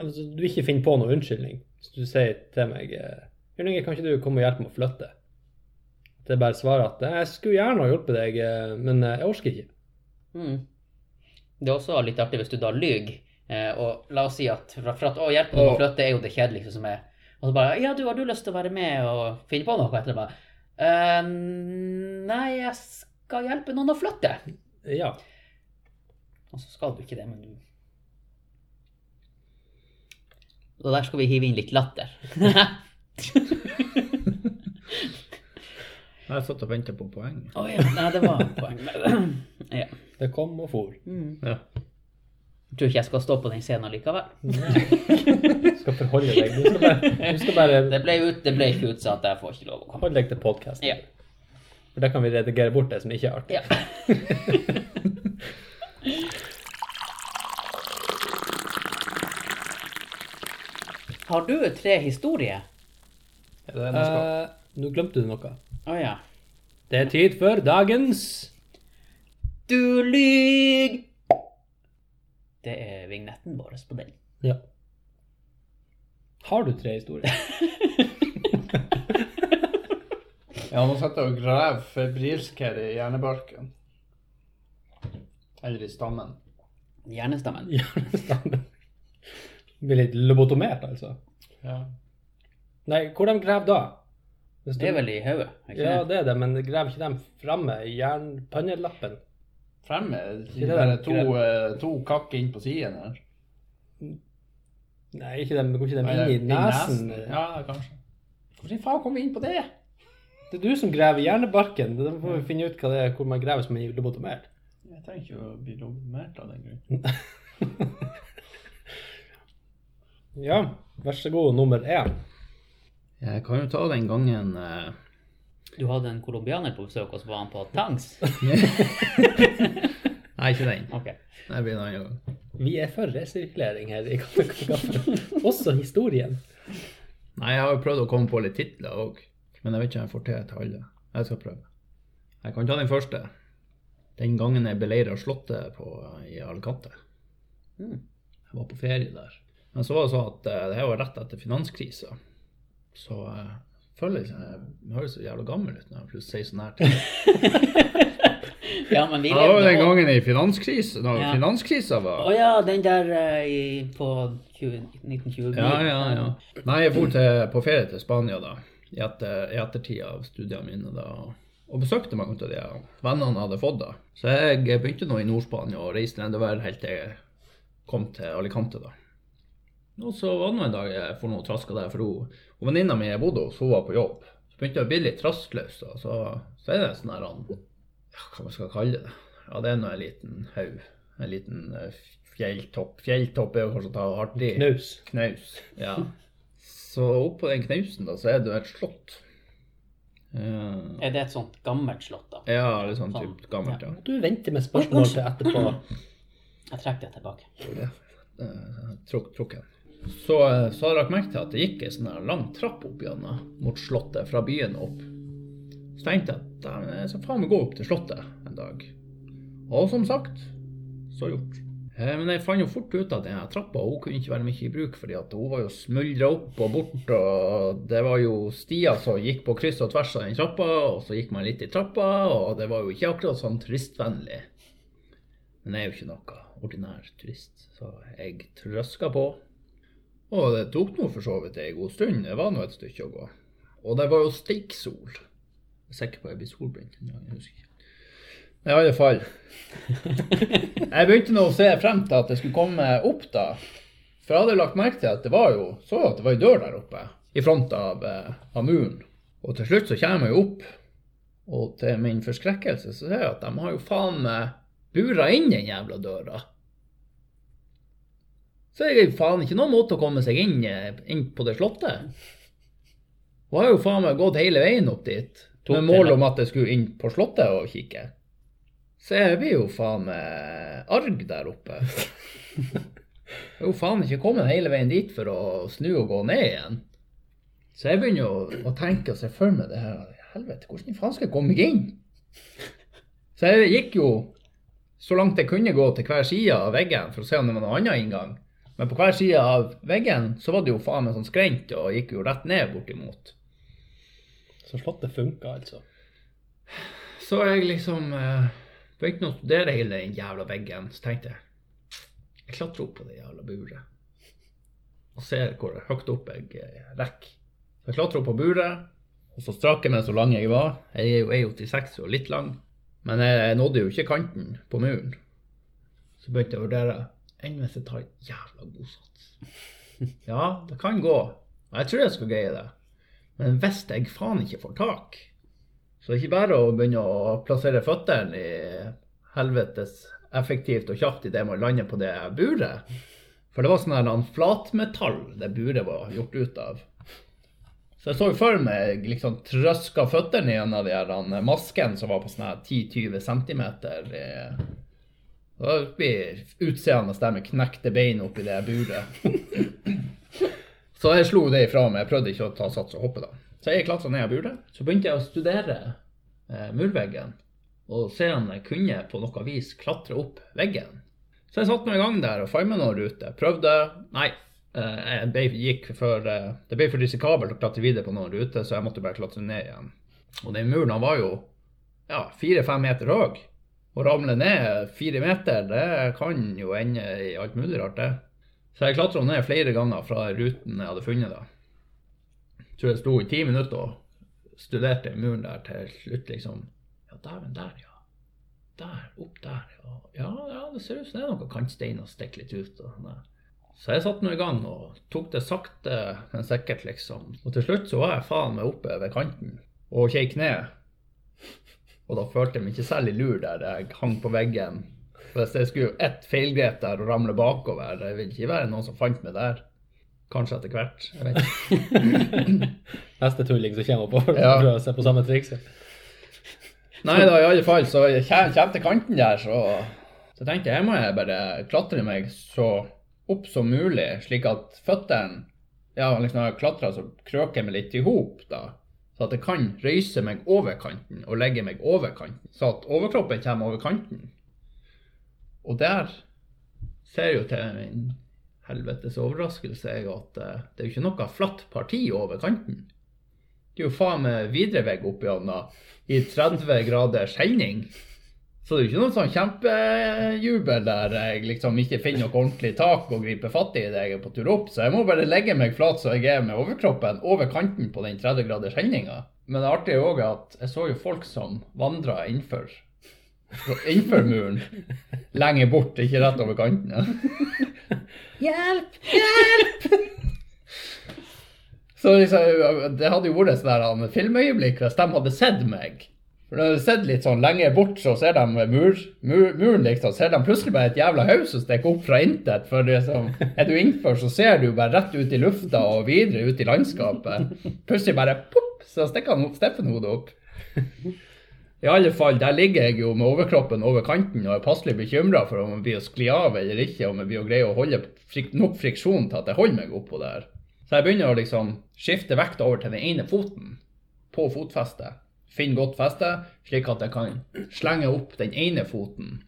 altså, du ikke finner på noen unnskyldning. Så du sier til meg eh, Jørn Inge, kan ikke du komme og hjelpe meg å flytte? Det er bare svaret at jeg skulle gjerne ha hjulpet deg, eh, men eh, jeg orker ikke. Mm. Det er også litt artig hvis du da lyver. Eh, og la oss si at for at å hjelpe noen å flytte er jo det kjedeligste som er. Og så bare Ja, du, har du lyst til å være med og finne på noe? Etter det bare «Eh, Nei, jeg skal hjelpe noen å flytte. Ja. Og så skal du ikke det, men du Og der skal vi hive inn litt latter. Jeg har satt og ventet på poeng. Å ja. Nei, det var poeng. ja. Det kom og for. Mm. Ja. Jeg tror ikke jeg skal stå på den scenen likevel. Du skal forholde deg. Du skal bare, du skal bare Det ble, ut, det ble ikke utsatt, jeg får ikke lov å komme. Hold deg til podkasten. Ja. For da kan vi redigere bort det som ikke er artig. Ja. Har du tre historier? Er det noe skal? Eh, Nå glemte du noe. Å ja. Det er tid for dagens Du lyg! Det er vignetten vår på den. Ja. Har du tre historier? Ja, nå sitter jeg og graver febrilsk her i hjernebarken. Eller i stammen. Hjernestammen. Hjernestammen. Blir litt lobotomert, altså. Ja. Nei, hvor de graver da? Hvis Det er du- vel i hodet? Ja, det? er det, men graver ikke de framme i jernpannelappen? Fremme Ikke det den to, eh, to kakk inn på siden her. Nei, ikke de, går ikke de inn i nesen? Ja, kanskje. Hvordan faen kom vi inn på det? Det er du som graver hjernebarken. Da får vi finne ut hva det er, hvor man graver som er lobotomert. Jeg trenger ikke å bli lobotomert av den grunn. Ja, vær så god, nummer én. Jeg kan jo ta den gangen eh, Du hadde en colombianer på besøk, og så var han på tanks? Nei, ikke den. Okay. Det blir en annen gang. Vi er for resirkulering her i Kaffe Kaffe. Også historien. Nei, jeg har jo prøvd å komme på litt titler òg, men jeg vet ikke om jeg får til til alle. Jeg skal prøve. Jeg kan ta den første. Den gangen jeg beleira Slottet på, i Alicante. Mm. Jeg var på ferie der. Men så var det sånn at eh, det her var rett etter finanskrisa. Så uh, føler jeg jeg høres så jævla gammel ut når jeg plutselig sier sånn her ting. Ja, men vi Det var jo den gangen i finanskrisen, da Ja. finanskrisa Å oh, ja, den der uh, i, på 20, 1920. Ja, ja, ja. Nei, jeg dro på ferie til Spania da, i, etter, ettertid av studiene mine da, og besøkte mange av de vennene jeg hadde fått da. Så jeg begynte nå i Nord-Spania og reiste nedover helt til jeg kom til Alicante da. Og så var det nå en dag jeg for noe traska der, for hun, hun venninna mi jeg bodde hos, hun var på jobb. Så begynte jeg å bli litt rastløs, og så, så er det en sånn her, han- ja, hva man skal kalle det. Ja, det er nå en liten haug, en liten eh, fjelltopp. Fjelltopp er jo kanskje å ta hardt i. Knaus. Knaus, ja. Så oppå den knausen da, så er det jo et slott. Eh, Er det et sånt gammelt slott, da? ja, litt sånn Sånn, typ gammelt, ja. Du venter med spørsmål til etterpå. Jeg trekker det tilbake. Ja, trukk, truk, trukken. Så, så har jeg lagt merke til at det gikk en sånn lang trapp opp gjennom mot slottet, fra byen opp. Så tenkte jeg at jeg skal faen meg gå opp til slottet en dag. Og som sagt, så gjort. Eh, Men jeg fant jo fort ut at denne trappa hun kunne ikke være mye i bruk, fordi hun var jo smuldra opp og bort, og det var jo stier som gikk på kryss og tvers av den trappa, og så gikk man litt i trappa, og det var jo ikke akkurat sånn turistvennlig. Men jeg er jo ikke noe ordinær turist, så jeg trøska på. Og det tok nå for så vidt ei god stund, det var nå et stykke å gå. Og det var jo stikksol. Jeg er sikker på at jeg blir solbrent en gang, jeg husker ikke. I alle fall. Jeg begynte nå å se frem til at det skulle komme opp da. For jeg hadde lagt merke til at det var jo så at det var ei dør der oppe i front av, eh, av muren. Og til slutt så kommer jeg jo opp, og til min forskrekkelse så ser jeg at de har jo faen meg bura inn den jævla døra. Så er det faen ikke noen måte å komme seg inn, eh, inn på det slottet. Og har jo faen meg gått hele veien opp dit med mål om at jeg skulle inn på slottet og kikke. Så jeg blir jo faen meg arg der oppe. Jeg har jo faen ikke kommet hele veien dit for å snu og gå ned igjen. Så jeg begynner jo å tenke og se for meg det her. Helvete, hvordan faen skal jeg komme meg inn? Så jeg gikk jo så langt jeg kunne gå til hver side av veggen for å se om det var noen annen inngang. Men på hver side av veggen så var det jo faen meg sånn skrent og gikk jo rett ned bortimot. Så slottet funka, altså. Så jeg liksom eh, begynte å studere hele den jævla veggen. Så tenkte jeg jeg klatrer opp på det jævla buret og ser hvor høyt opp jeg eh, rekker. Så jeg klatrer opp på buret, og så strak jeg meg så lang jeg var. Jeg er jo 86 og litt lang, men jeg nådde jo ikke kanten på muren. Så begynte jeg å vurdere enn hvis jeg tar jævla god sats. Ja, det kan gå. Og jeg tror jeg skal greie det. Men hvis jeg faen ikke får tak, så det er ikke bare å begynne å plassere føttene i helvetes effektivt og kjapt idet man lander på det buret. For det var sånn flatmetall det buret var gjort ut av. Så jeg så jo for meg liksom trøska føttene i en av de masken som var på sånn 10-20 cm. Da blir utseendet der knekte bein oppi det buret. Så jeg slo det ifra meg. Jeg prøvde ikke å ta sats og hoppe, da. Så jeg klatra ned av buret. Så begynte jeg å studere eh, murveggen og se om jeg kunne på noe vis klatre opp veggen. Så jeg satte meg i gang der og fant noen ruter. Prøvde. Nei, eh, jeg gikk for, eh, det ble for risikabelt å klatre videre på noen ruter, så jeg måtte bare klatre ned igjen. Og den muren var jo ja, fire-fem meter høy. Å ramle ned fire meter, det kan jo ende i alt mulig rart, det. Så jeg klatra ned flere ganger fra ruten jeg hadde funnet. da. Jeg tror jeg sto i ti minutter og studerte muren der til slutt, liksom. Ja, dæven, der, ja. Der, opp der, ja. Ja, ja, det ser ut som det er noen kantsteiner som stikker litt ut. og sånn der. Så jeg satte nå i gang og tok det sakte, men sikkert, liksom. Og til slutt så var jeg faen meg oppe ved kanten og kjekk ned. Og da følte jeg meg ikke særlig lur der jeg hang på veggen. Hvis jeg skulle ett feilgrep der og ramle bakover, det ville ikke være noen som fant meg der. Kanskje etter hvert. Jeg vet ikke. Neste tulling som kommer på Ja. for å se på samme trikset. Nei da, i alle fall, så jeg kjem til kanten der, så, så tenkte jeg, her må jeg bare klatre meg så opp som mulig, slik at føttene Ja, liksom når jeg klatrer, så krøker jeg meg litt i hop, da. At jeg kan røyse meg over kanten og legge meg over kanten. Så at overkroppen kommer over kanten. Og der ser jo til min helvetes overraskelse jeg at eh, det er jo ikke noe flatt parti over kanten. Det er jo faen meg opp oppi hånda i 30 grader skjelning. Så det er jo ikke noen sånn kjempejubel der jeg liksom ikke finner noe ordentlig tak og griper fatt i det jeg er på tur opp. Så jeg må bare legge meg flat så jeg er med overkroppen over kanten på den 30 graders hendinga. Men det artige er òg at jeg så jo folk som vandra innenfor innenfor muren. Lenger bort, ikke rett over kantene. Hjelp! Hjelp! Så liksom, det hadde jo vært et filmøyeblikk hvis de hadde sett meg. For når du har sett litt sånn lenge bort, så ser de mur, mur, muren, liksom. Ser de plutselig bare et jævla haug som stikker opp fra intet. For liksom, er du innenfor, så ser du bare rett ut i lufta og videre ut i landskapet. Plutselig bare pop, så stikker han Steffen-hodet opp. I alle fall, der ligger jeg jo med overkroppen over kanten og er passelig bekymra for om jeg blir å skli av eller ikke, om jeg blir å greie å holde frik nok friksjon til at jeg holder meg oppå der. Så jeg begynner å liksom skifte vekt over til den ene foten på fotfestet. Finn godt feste, slik at jeg kan slenge opp den ene foten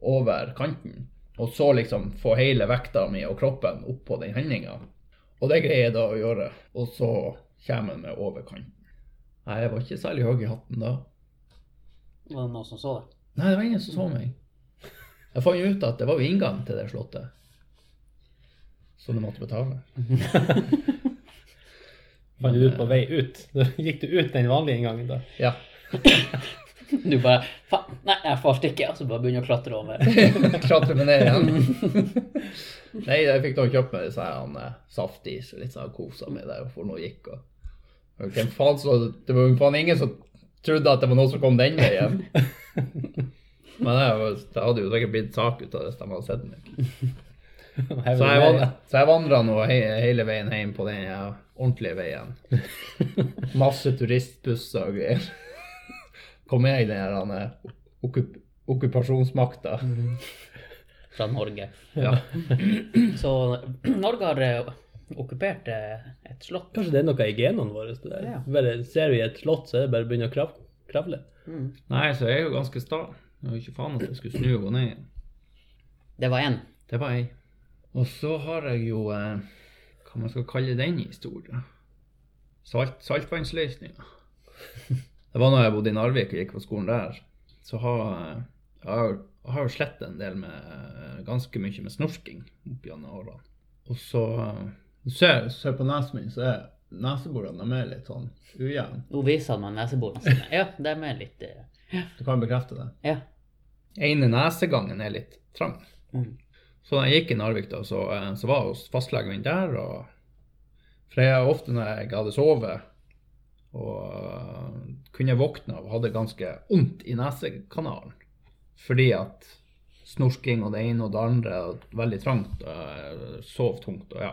over kanten. Og så liksom få hele vekta mi og kroppen opp på den hendinga. Og det greier jeg da å gjøre. Og så kommer jeg meg over kanten. Nei, jeg var ikke særlig høy i hatten da. Var det noen som så det? Nei, det var ingen som så meg. Jeg fant ut at det var jo inngang til det slottet. Så du måtte betale. Fant du ut på vei ut? Da Gikk du ut den vanlige inngangen da? Ja. Du bare Faen, nei, jeg får stikke, og så bare begynner å klatre over. Klatre meg ned igjen. Nei, jeg fikk da kjøpt meg disse her saftis og litt sånn kosa meg der hvor noe gikk. Og, hvem faen så, det var faen ingen som trodde at det var noen som kom den veien. Men det, var, det hadde jo sikkert blitt sak ut av det hvis de hadde sett meg. Så jeg, vandret så jeg vandra nå he hele veien hjem på den ordentlige veien. Masse turistbusser og greier. Kom med i den eh, okkup okkupasjonsmakta. Fra Norge. Ja. Så Norge har eh, okkupert eh, et slott. Kanskje det er noe i genene våre? Det der. Ja. Bare ser vi et slott, så er det bare å begynne å krav kravle. Mm. Nei, så jeg er jo ganske sta. Jeg var ikke faen at jeg skulle snu og gå ned igjen. Det var én. Det var jeg. Og så har jeg jo eh, Hva man skal kalle den historien? Salt, saltvannsløsninga. Det var når jeg bodde i Narvik og gikk på skolen der. Så har jeg har, jeg har jo slett en del med eh, ganske mye med snorking opp gjennom årene. Og så eh, Du ser, ser på nesen min, så er neseborene er litt sånn ujevne. Nå viser meg neseborene sine. Ja, de er litt ja. Du kan bekrefte det. Ja. ene nesegangen er litt trang. Mm. Så da jeg gikk i Narvik, da, så, eh, så var jeg hos fastlegen min der. Og, for jeg ofte når jeg hadde sovet og eh, kunne våkne og hadde ganske vondt i nesekanalen fordi at snorking og det ene og det andre og veldig trangt og sov tungt og ja.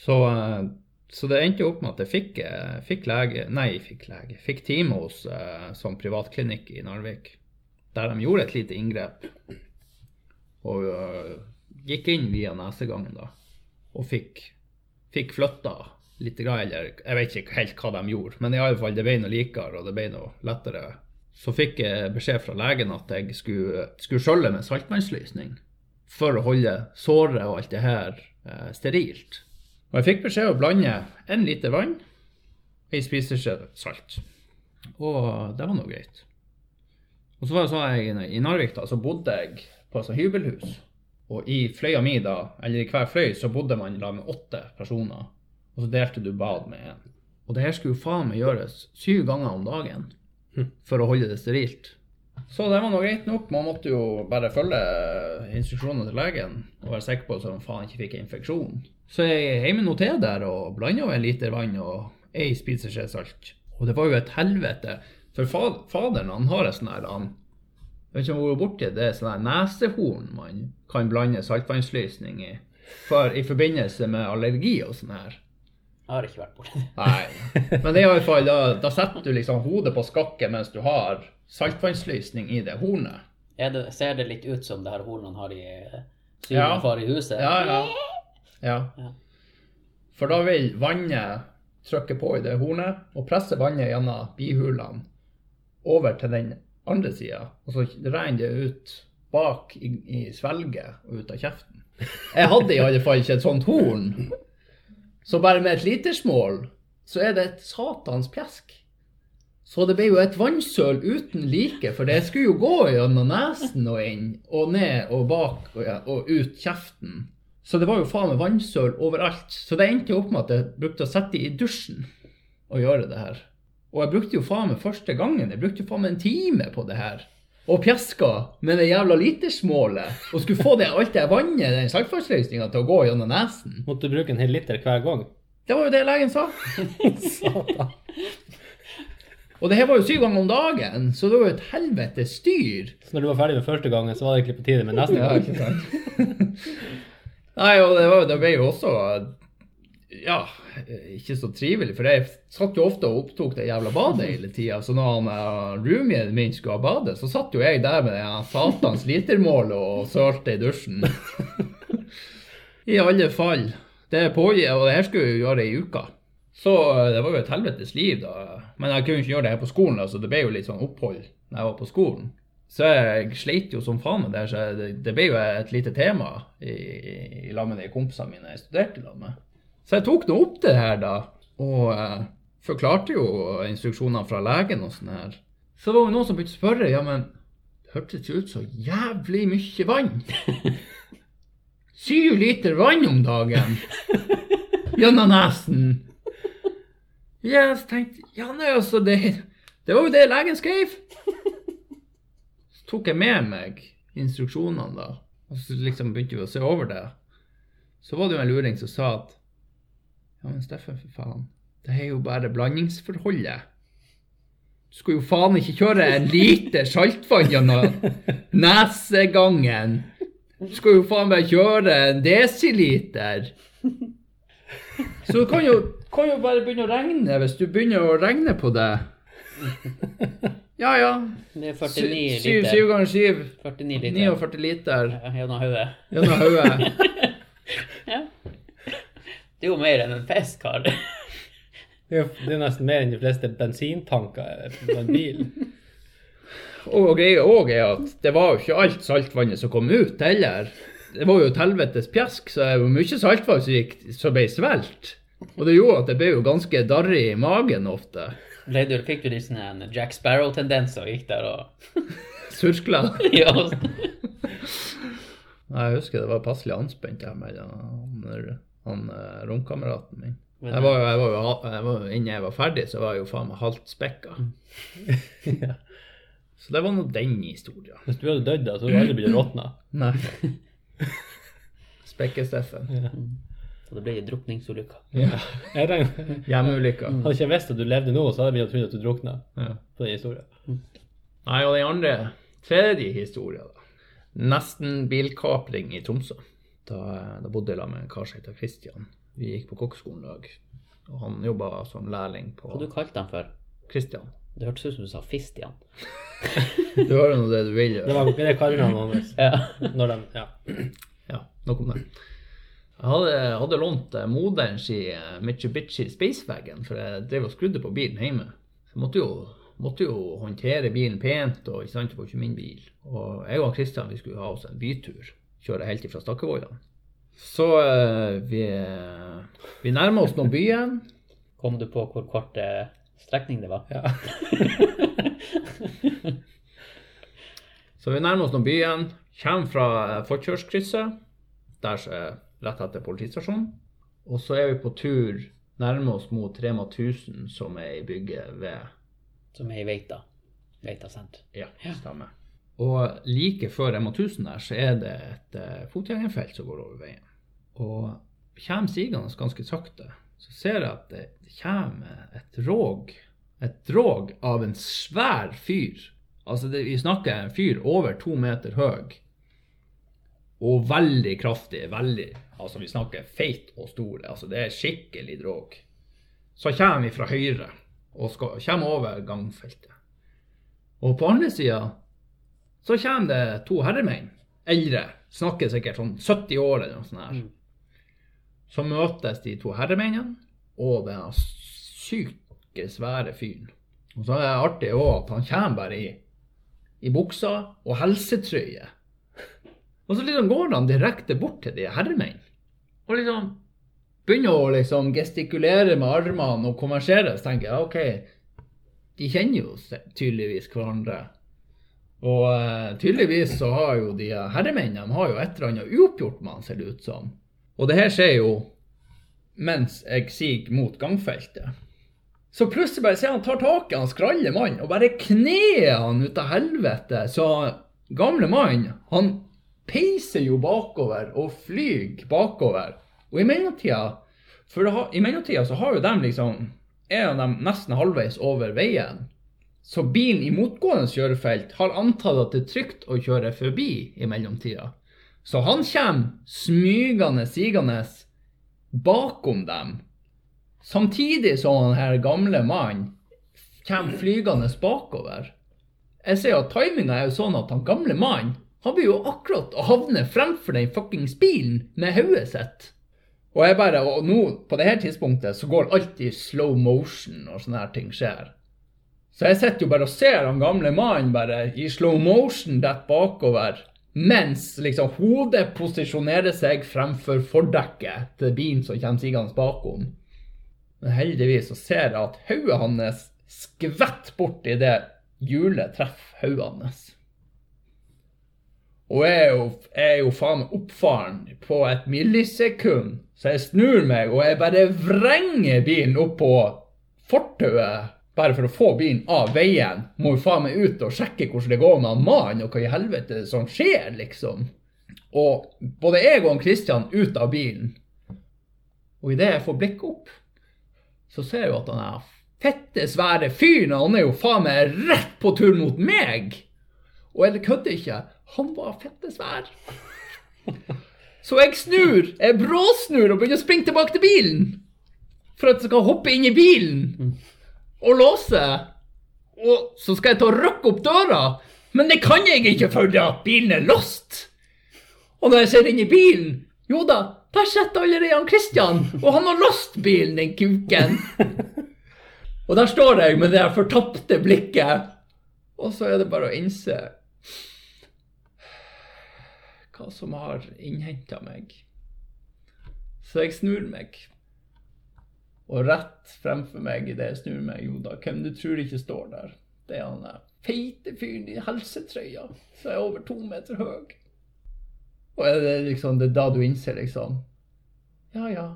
Så, eh, så det endte opp med at jeg fikk, fikk lege Nei, fikk lege. Fikk time hos sånn privatklinikk i Narvik der de gjorde et lite inngrep og gikk inn via nesegangen da, og fikk, fikk flytta litt, eller jeg vet ikke helt hva de gjorde, men i alle fall det ble noe likere og det ble noe lettere. Så fikk jeg beskjed fra legen at jeg skulle, skulle skjølve med saltvannslysning for å holde såret og alt det her eh, sterilt. Og jeg fikk beskjed å blande en liter vann, ei spiseskje salt. Og det var nå greit. Og så var det sånn jeg, I Narvik da, så bodde jeg på et hybelhus. Og i fløya mi da, eller i hver fløy, så bodde man da med åtte personer. Og så delte du bad med en. Og det her skulle jo faen meg gjøres syv ganger om dagen for å holde det sterilt. Så det var nå greit nok. Man måtte jo bare følge instruksjonene til legen og være sikker på at man faen ikke fikk infeksjon. Så jeg heiv meg nå til der og blanda en liter vann og ei spiseskje salt. Og det var jo et helvete. For faderen han har et sånn her han Jeg vet ikke om hun er borti det sånn nesehorn man kan blande saltvannsløsning i. For, I forbindelse med allergi og sånn her. Jeg har ikke vært borti det. Nei. Men det er i alle fall, da, da setter du liksom hodet på skakket mens du har saltvannsløsning i det hornet. Det. Ser det litt ut som det her hornene har i syvende Ja. i huset? Ja, ja. ja. Ja. For da vil vannet trykke på i det hornet og presse vannet gjennom bihulene over til den andre sida. Og så renner det ut bak i, i svelget og ut av kjeften. Jeg hadde i alle fall ikke et sånt horn. Så bare med et litersmål så er det et satans pjesk. Så det ble jo et vannsøl uten like, for det skulle jo gå gjennom nesen og inn, og ned og bak og, og ut kjeften. Så det var jo faen meg vannsøl overalt. Så det endte jo opp med at jeg brukte å sette i dusjen og gjøre det her. Og jeg brukte jo faen meg første gangen, jeg brukte jo faen meg en time på det her. Og pjeska med det jævla litersmålet, og skulle få det, alt det vannet, den saltvannsløsninga, til å gå gjennom nesen. Måtte du bruke en hel liter hver gang? Det var jo det legen sa. Satan. Og det her var jo syv ganger om dagen, så det var jo et helvetes styr. Så når du var ferdig med første gangen, så var det egentlig på tide med neste Ja, gang? ikke sant? Nei, og det, var, det ble jo også ja, ikke så trivelig, for jeg satt jo ofte og opptok det jævla badet hele tida. Så når han, eh, roomien min skulle ha badet, så satt jo jeg der med det satans litermål og sølte i dusjen. I alle fall. Det pågikk, og det her skulle jo gjøre i uka. Så eh, det var jo et helvetes liv, da. Men jeg kunne ikke gjøre det her på skolen, så det ble jo litt sånn opphold når jeg var på skolen. Så jeg sleit jo som faen med det, så det, det ble jo et lite tema i, i, i lag med de kompisene mine jeg studerte i lag med. Så jeg tok nå opp det her, da, og eh, forklarte jo instruksjonene fra legen og sånn her. Så var det noen som begynte å spørre, ja, men det hørtes jo ut så jævlig mye vann. Syv liter vann om dagen gjennom nesen. Ja, så tenkte ja, nei, altså, det, det var jo det legen skrev. Så tok jeg med meg instruksjonene da, og så liksom begynte vi å se over det. Så var det jo en luring som sa at, ja, men Steffen, for faen, det er jo bare blandingsforholdet. Du skulle jo faen ikke kjøre en liter saltvann gjennom nesegangen. Du skal jo faen meg kjøre en desiliter. Så du kan jo, kan jo bare begynne å regne hvis du begynner å regne på det. Ja, ja. Det er 49 Syv, liter. syv ganger syv. 49 liter. 49 liter Ja, Gjennom hodet. gjennom hodet. Ja. Det er jo mer enn en fisk har. Det er jo- det er nesten mer enn de fleste bensintanker på en bil. Og greia òg er at det var jo ikke alt saltvannet som kom ut heller. Det var jo et helvetes pjask, så det var mye saltvann som, gikk, som ble svelt. Og det gjorde at det ble jo ganske darrig i magen ofte. Ble du, fikk du litt sånn en Jack Sparrow-tendens og gikk der og Surkla. ja, Nei, Jeg husker det var passelig anspent her med han, eh, romkameraten min. Jeg var, jo, jeg var jo, jeg var, jo- Innen jeg var ferdig, så var jeg jo faen meg halvt spekka. Ja. Så det var nå den historien. Hvis du hadde dødd da, så hadde du aldri blitt råtna. Nei. Spekke-Steffen. Så det ble en drukningsulykke. Ja. Regner, Hjemmeulykka. hadde ikke jeg visst at du levde nå, så hadde jeg begynt å tro at du drukna Ja. på den historien. Nei, og den andre, tredje historien, da. Nesten bilkapring i Tromsø. Da, da bodde jeg sammen med en kar som heter Christian. Vi gikk på kokkeskolen i dag. Og han jobba som lærling på Hva du kalte han for? Christian. Det hørtes ut som du sa Fistian. Du hører nå det du vil Det gjøre. var det kallenavnet hans. Ja. Når ja. Ja, nok om det. Jeg hadde, hadde lånt moderen moderens i eh, Mitsubishi Spacewagon, for jeg drev og skrudde på bilen hjemme. Så jeg måtte jo, måtte jo håndtere bilen pent, og ikke sant, det var ikke min bil. Og jeg og Kristian vi skulle ha oss en bytur. Kjøre helt ifra Stakkevollan. Så eh, vi, eh, vi nærmer oss nå byen. Kom du på hvor kort eh, strekning det var? ja. Så vi nærmer oss nå byen. Kommer fra forkjørskrysset, der er rett etter politistasjonen. Og så er vi på tur nærmer oss mot Rema 1000, som er i bygget ved Som er i Veita. Veita senter. Ja, stemmer. Og like før Rema 1000 der, så er det et uh, fotgjengerfelt som går over veien. Og kommer sigende ganske sakte, så ser jeg at det kommer et råg, et råg av en svær fyr. Altså, det, vi snakker en fyr over to meter høy. Og veldig kraftig, veldig, altså vi snakker feit og stor, altså det er skikkelig drog. Så kommer vi fra høyre, og skal, kommer over gangfeltet. Og på andre sida så kommer det to herremenn, eldre, snakker sikkert sånn 70 år eller noe sånt her. Så møtes de to herremennene og den syke, svære fyren. Og så er det artig òg at han kommer bare i, i buksa og helsetrøye. Og så liksom går han direkte bort til de herremennene. Og liksom begynner å liksom gestikulere med armene og konversere. Så tenker jeg OK, de kjenner jo tydeligvis hverandre. Og uh, tydeligvis så har jo de herremennene de har jo et eller annet uoppgjort med han, ser det ut som. Og det her skjer jo mens jeg siger mot gangfeltet. Så plutselig bare ser han tar tak i han skralle mann og bare kner han ut av helvete. Så gamle mann, han peiser jo bakover og flyr bakover. Og i mellomtida, for det i mellomtida så har jo dem liksom Er de nesten halvveis over veien. Så bilen i motgående kjørefelt har antatt at det er trygt å kjøre forbi i mellomtida. Så han kommer smygende, sigende bakom dem. Samtidig som han her gamle mannen kommer flygende bakover. Jeg ser at timinga er jo sånn at han gamle mannen han blir jo akkurat å havne fremfor den fuckings bilen med hodet sitt. Og jeg bare, og nå, på det her tidspunktet, så går alt i slow motion når sånne her ting skjer. Så jeg sitter jo bare og ser han gamle mannen bare i slow motion dette bakover, mens liksom hodet posisjonerer seg fremfor fordekket til bilen som kommer sigende bakom. Men heldigvis så ser jeg at hodet hans skvetter bort idet hjulet treffer hodet hans. Og jeg er jo, jeg er jo faen meg oppfaren på et millisekund, så jeg snur meg og jeg bare vrenger bilen opp på fortauet bare for å få bilen av veien. Må jo faen meg ut og sjekke hvordan det går med mannen, og hva i helvete som skjer, liksom. Og både jeg og Christian ut av bilen. Og idet jeg får blikket opp, så ser jeg jo at han er fette svære fyren, han er jo faen meg rett på tur mot meg. Og jeg kødder ikke, han var fette svær. Så jeg snur, jeg bråsnur og begynner å springe tilbake til bilen. For at jeg skal hoppe inn i bilen og låse. Og så skal jeg ta og rykke opp døra, men det kan jeg ikke fordi at bilen er låst. Og når jeg ser inn i bilen, jo da, der sitter allerede han Christian, og han har låst bilen, den kuken. Og der står jeg med det fortapte blikket, og så er det bare å innse hva som har innhenta meg. Så jeg snur meg. Og rett fremfor meg idet jeg snur meg, jo da, hvem du tror ikke står der? Det er han der feite fyren i helsetrøya som er over to meter høy. Og er det liksom det er da du innser, liksom Ja, ja.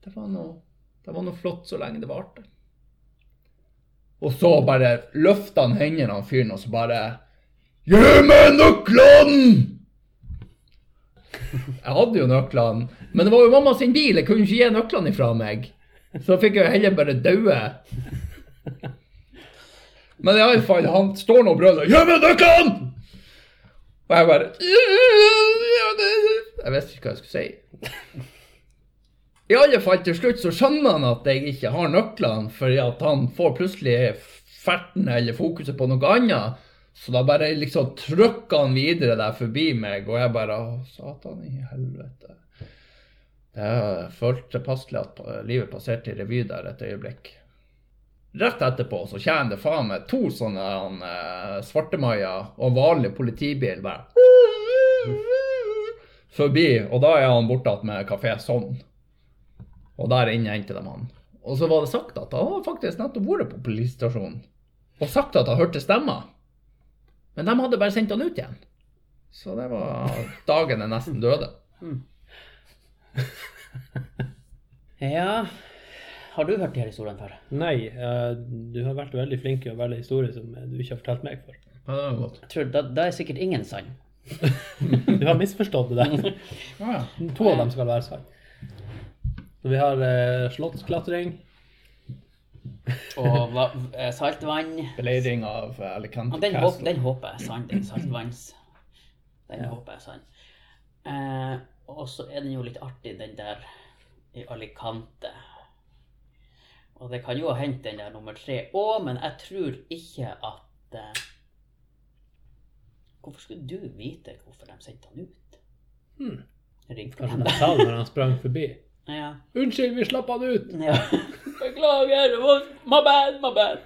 Det var noe Det var noe flott så lenge det varte. Og så bare løfter han hendene av fyren, og så bare Gi meg nøklene! Jeg hadde jo nøklene, men det var jo mamma sin bil, jeg kunne ikke gi nøklene ifra meg. Så fikk jeg heller bare daue. Men iallfall, han står nå og brøler 'Gi meg nøklene!' Og jeg bare Jeg visste ikke hva jeg skulle si. I alle fall til slutt så skjønner han at jeg ikke har nøklene, fordi at han får plutselig ferten eller fokuset på noe annet. Så da bare liksom trykker han videre der forbi meg, og jeg bare Å, satan i helvete. Jeg følte passelig at livet passerte i revy der et øyeblikk. Rett etterpå så kommer det faen meg to sånne eh, svartemaier og en vanlig politibil bare forbi, og da er han borte med Kafé Sånn. Og der inne henter de han. Og så var det sagt at han faktisk nettopp vært på politistasjonen og sagt at han hørte stemmer. Men de hadde bare sendt han ut igjen. Så det var dagen jeg nesten døde. Ja Har du hørt de her historiene før? Nei, eh, du har vært veldig flink i å velge historier som du ikke har fortalt meg før. Ja, det var godt. Jeg tror da, da er sikkert ingen sann. Du har misforstått det der. Ja, ja. To av dem skal være sann. Så vi har eh, slottsklatring. Og eh, saltvann Beleiring av eh, Alicante Ja, den, håp, Castle. den håper jeg er sann, den saltvanns. Den håper jeg er sann. Eh, og så er den jo litt artig, den der i Alicante. Og det kan jo ha hendt den der nummer tre òg, men jeg tror ikke at eh, Hvorfor skulle du vite hvorfor de sendte han ut? Hmm. Ringte Kanskje han de sa det når han sprang forbi. Ja. Unnskyld, vi slapp han ut! ja. Beklager, my bad, my bad.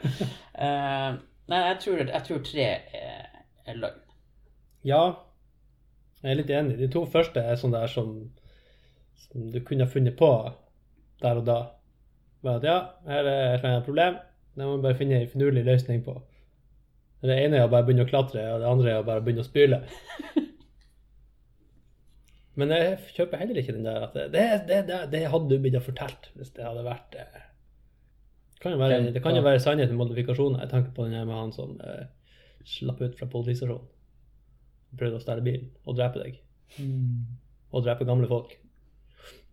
uh, nei, jeg tror, jeg tror tre er, er løgn. Ja, jeg er litt enig. De to første er sånn der som, som du kunne ha funnet på der og da. Bare at ja, her er et problem. Det må vi bare finne en finurlig løsning på. Det ene er å bare begynne å klatre, og det andre er å bare begynne å spyle. Men jeg kjøper heller ikke den der at det, det, det, det, det hadde du blitt fortalt hvis det hadde vært eh, kan være, Det kan jo være sannhet med modifikasjoner. Jeg tenker på den her med han som eh, slapp ut fra politistasjonen. Prøvde å stjele bilen og drepe deg. Og drepe gamle folk.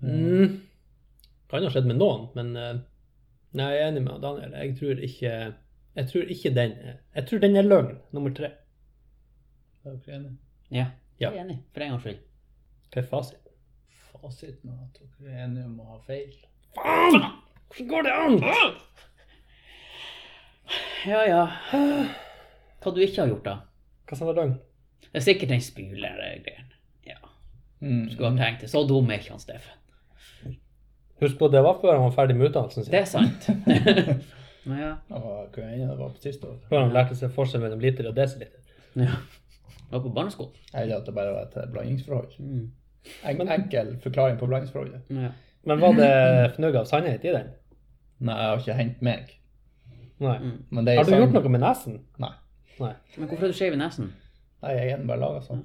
Mm. Kan ha skjedd med noen, men eh, nei, jeg er enig med Daniel. Jeg tror ikke Jeg tror ikke den Jeg tror den er løgn, nummer tre. Er dere enige? Ja, Ja. jeg er enig. For en gangs skyld. Hva er fasiten? Fasiten er at dere er enige om å ha feil. Faen! Hvordan går det an? Ja, ja. Hva du ikke har gjort, da? Hva som var løgn? Det er sikkert den spyler-greien. Ja. Mm. Skulle ha tenkt det. Så dum er ikke han Steffen. Husk på, det var før han var ferdig med utdannelsen sin. Det er sant. Men ja. Det var på siste år. Før han lærte seg forskjell mellom liter og desiliter. ja. Det Var på barneskolen. Eller at det bare var et blandingsforhold. Mm. En, enkel forklaring på blandingsforholdet. Ja. Men var det fnugg av sannhet i den? Nei, jeg har ikke hengt meg. Nei. Mm. Men det er Har du sann- gjort noe med nesen? Nei. Nei. Men hvorfor er du skjev i nesen? Nei, jeg er bare laga sånn.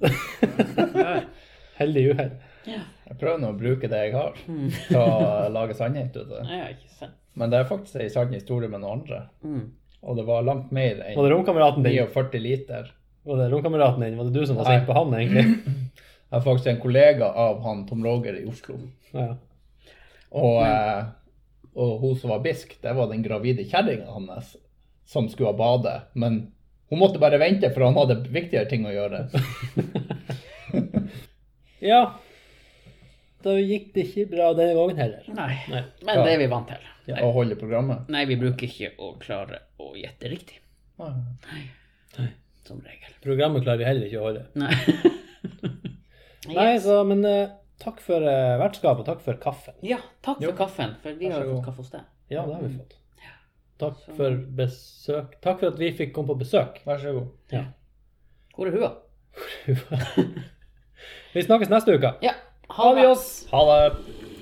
Ja. Heldig uhell. Jeg prøver nå å bruke det jeg har, Mm. til å lage sannhet ut av det. ja. Men det er faktisk en sann historie med noen andre. Mm. Og det var langt mer enn Var det 49 liter. Var det romkameraten din? Var det du som var sint på han, egentlig? Jeg er faktisk en kollega av han Tom Roger i Oslo. Ja. Og, eh, og hun som var bisk, det var den gravide kjerringa hans som skulle ha bade. Men hun måtte bare vente, for han hadde viktigere ting å gjøre. ja. Da gikk det ikke bra denne gangen heller. Nei. Nei. Men det er vi vant til. Nei. Å holde programmet. Nei, vi bruker ikke å klare å gjette riktig. Nei, Som regel. Programmet klarer vi heller ikke å holde. Nei. Nei, så, men uh, takk for uh, vertskapet, og takk for kaffen. Ja, takk for Jo. kaffen, for vi har jo fått kaffe hos deg. Ja, det har vi fått. Takk for besøk. Takk for at vi fikk komme på besøk. Vær så god. Ja. Hvor er hua? vi snakkes neste uke. Ja. Ha det. Ha det.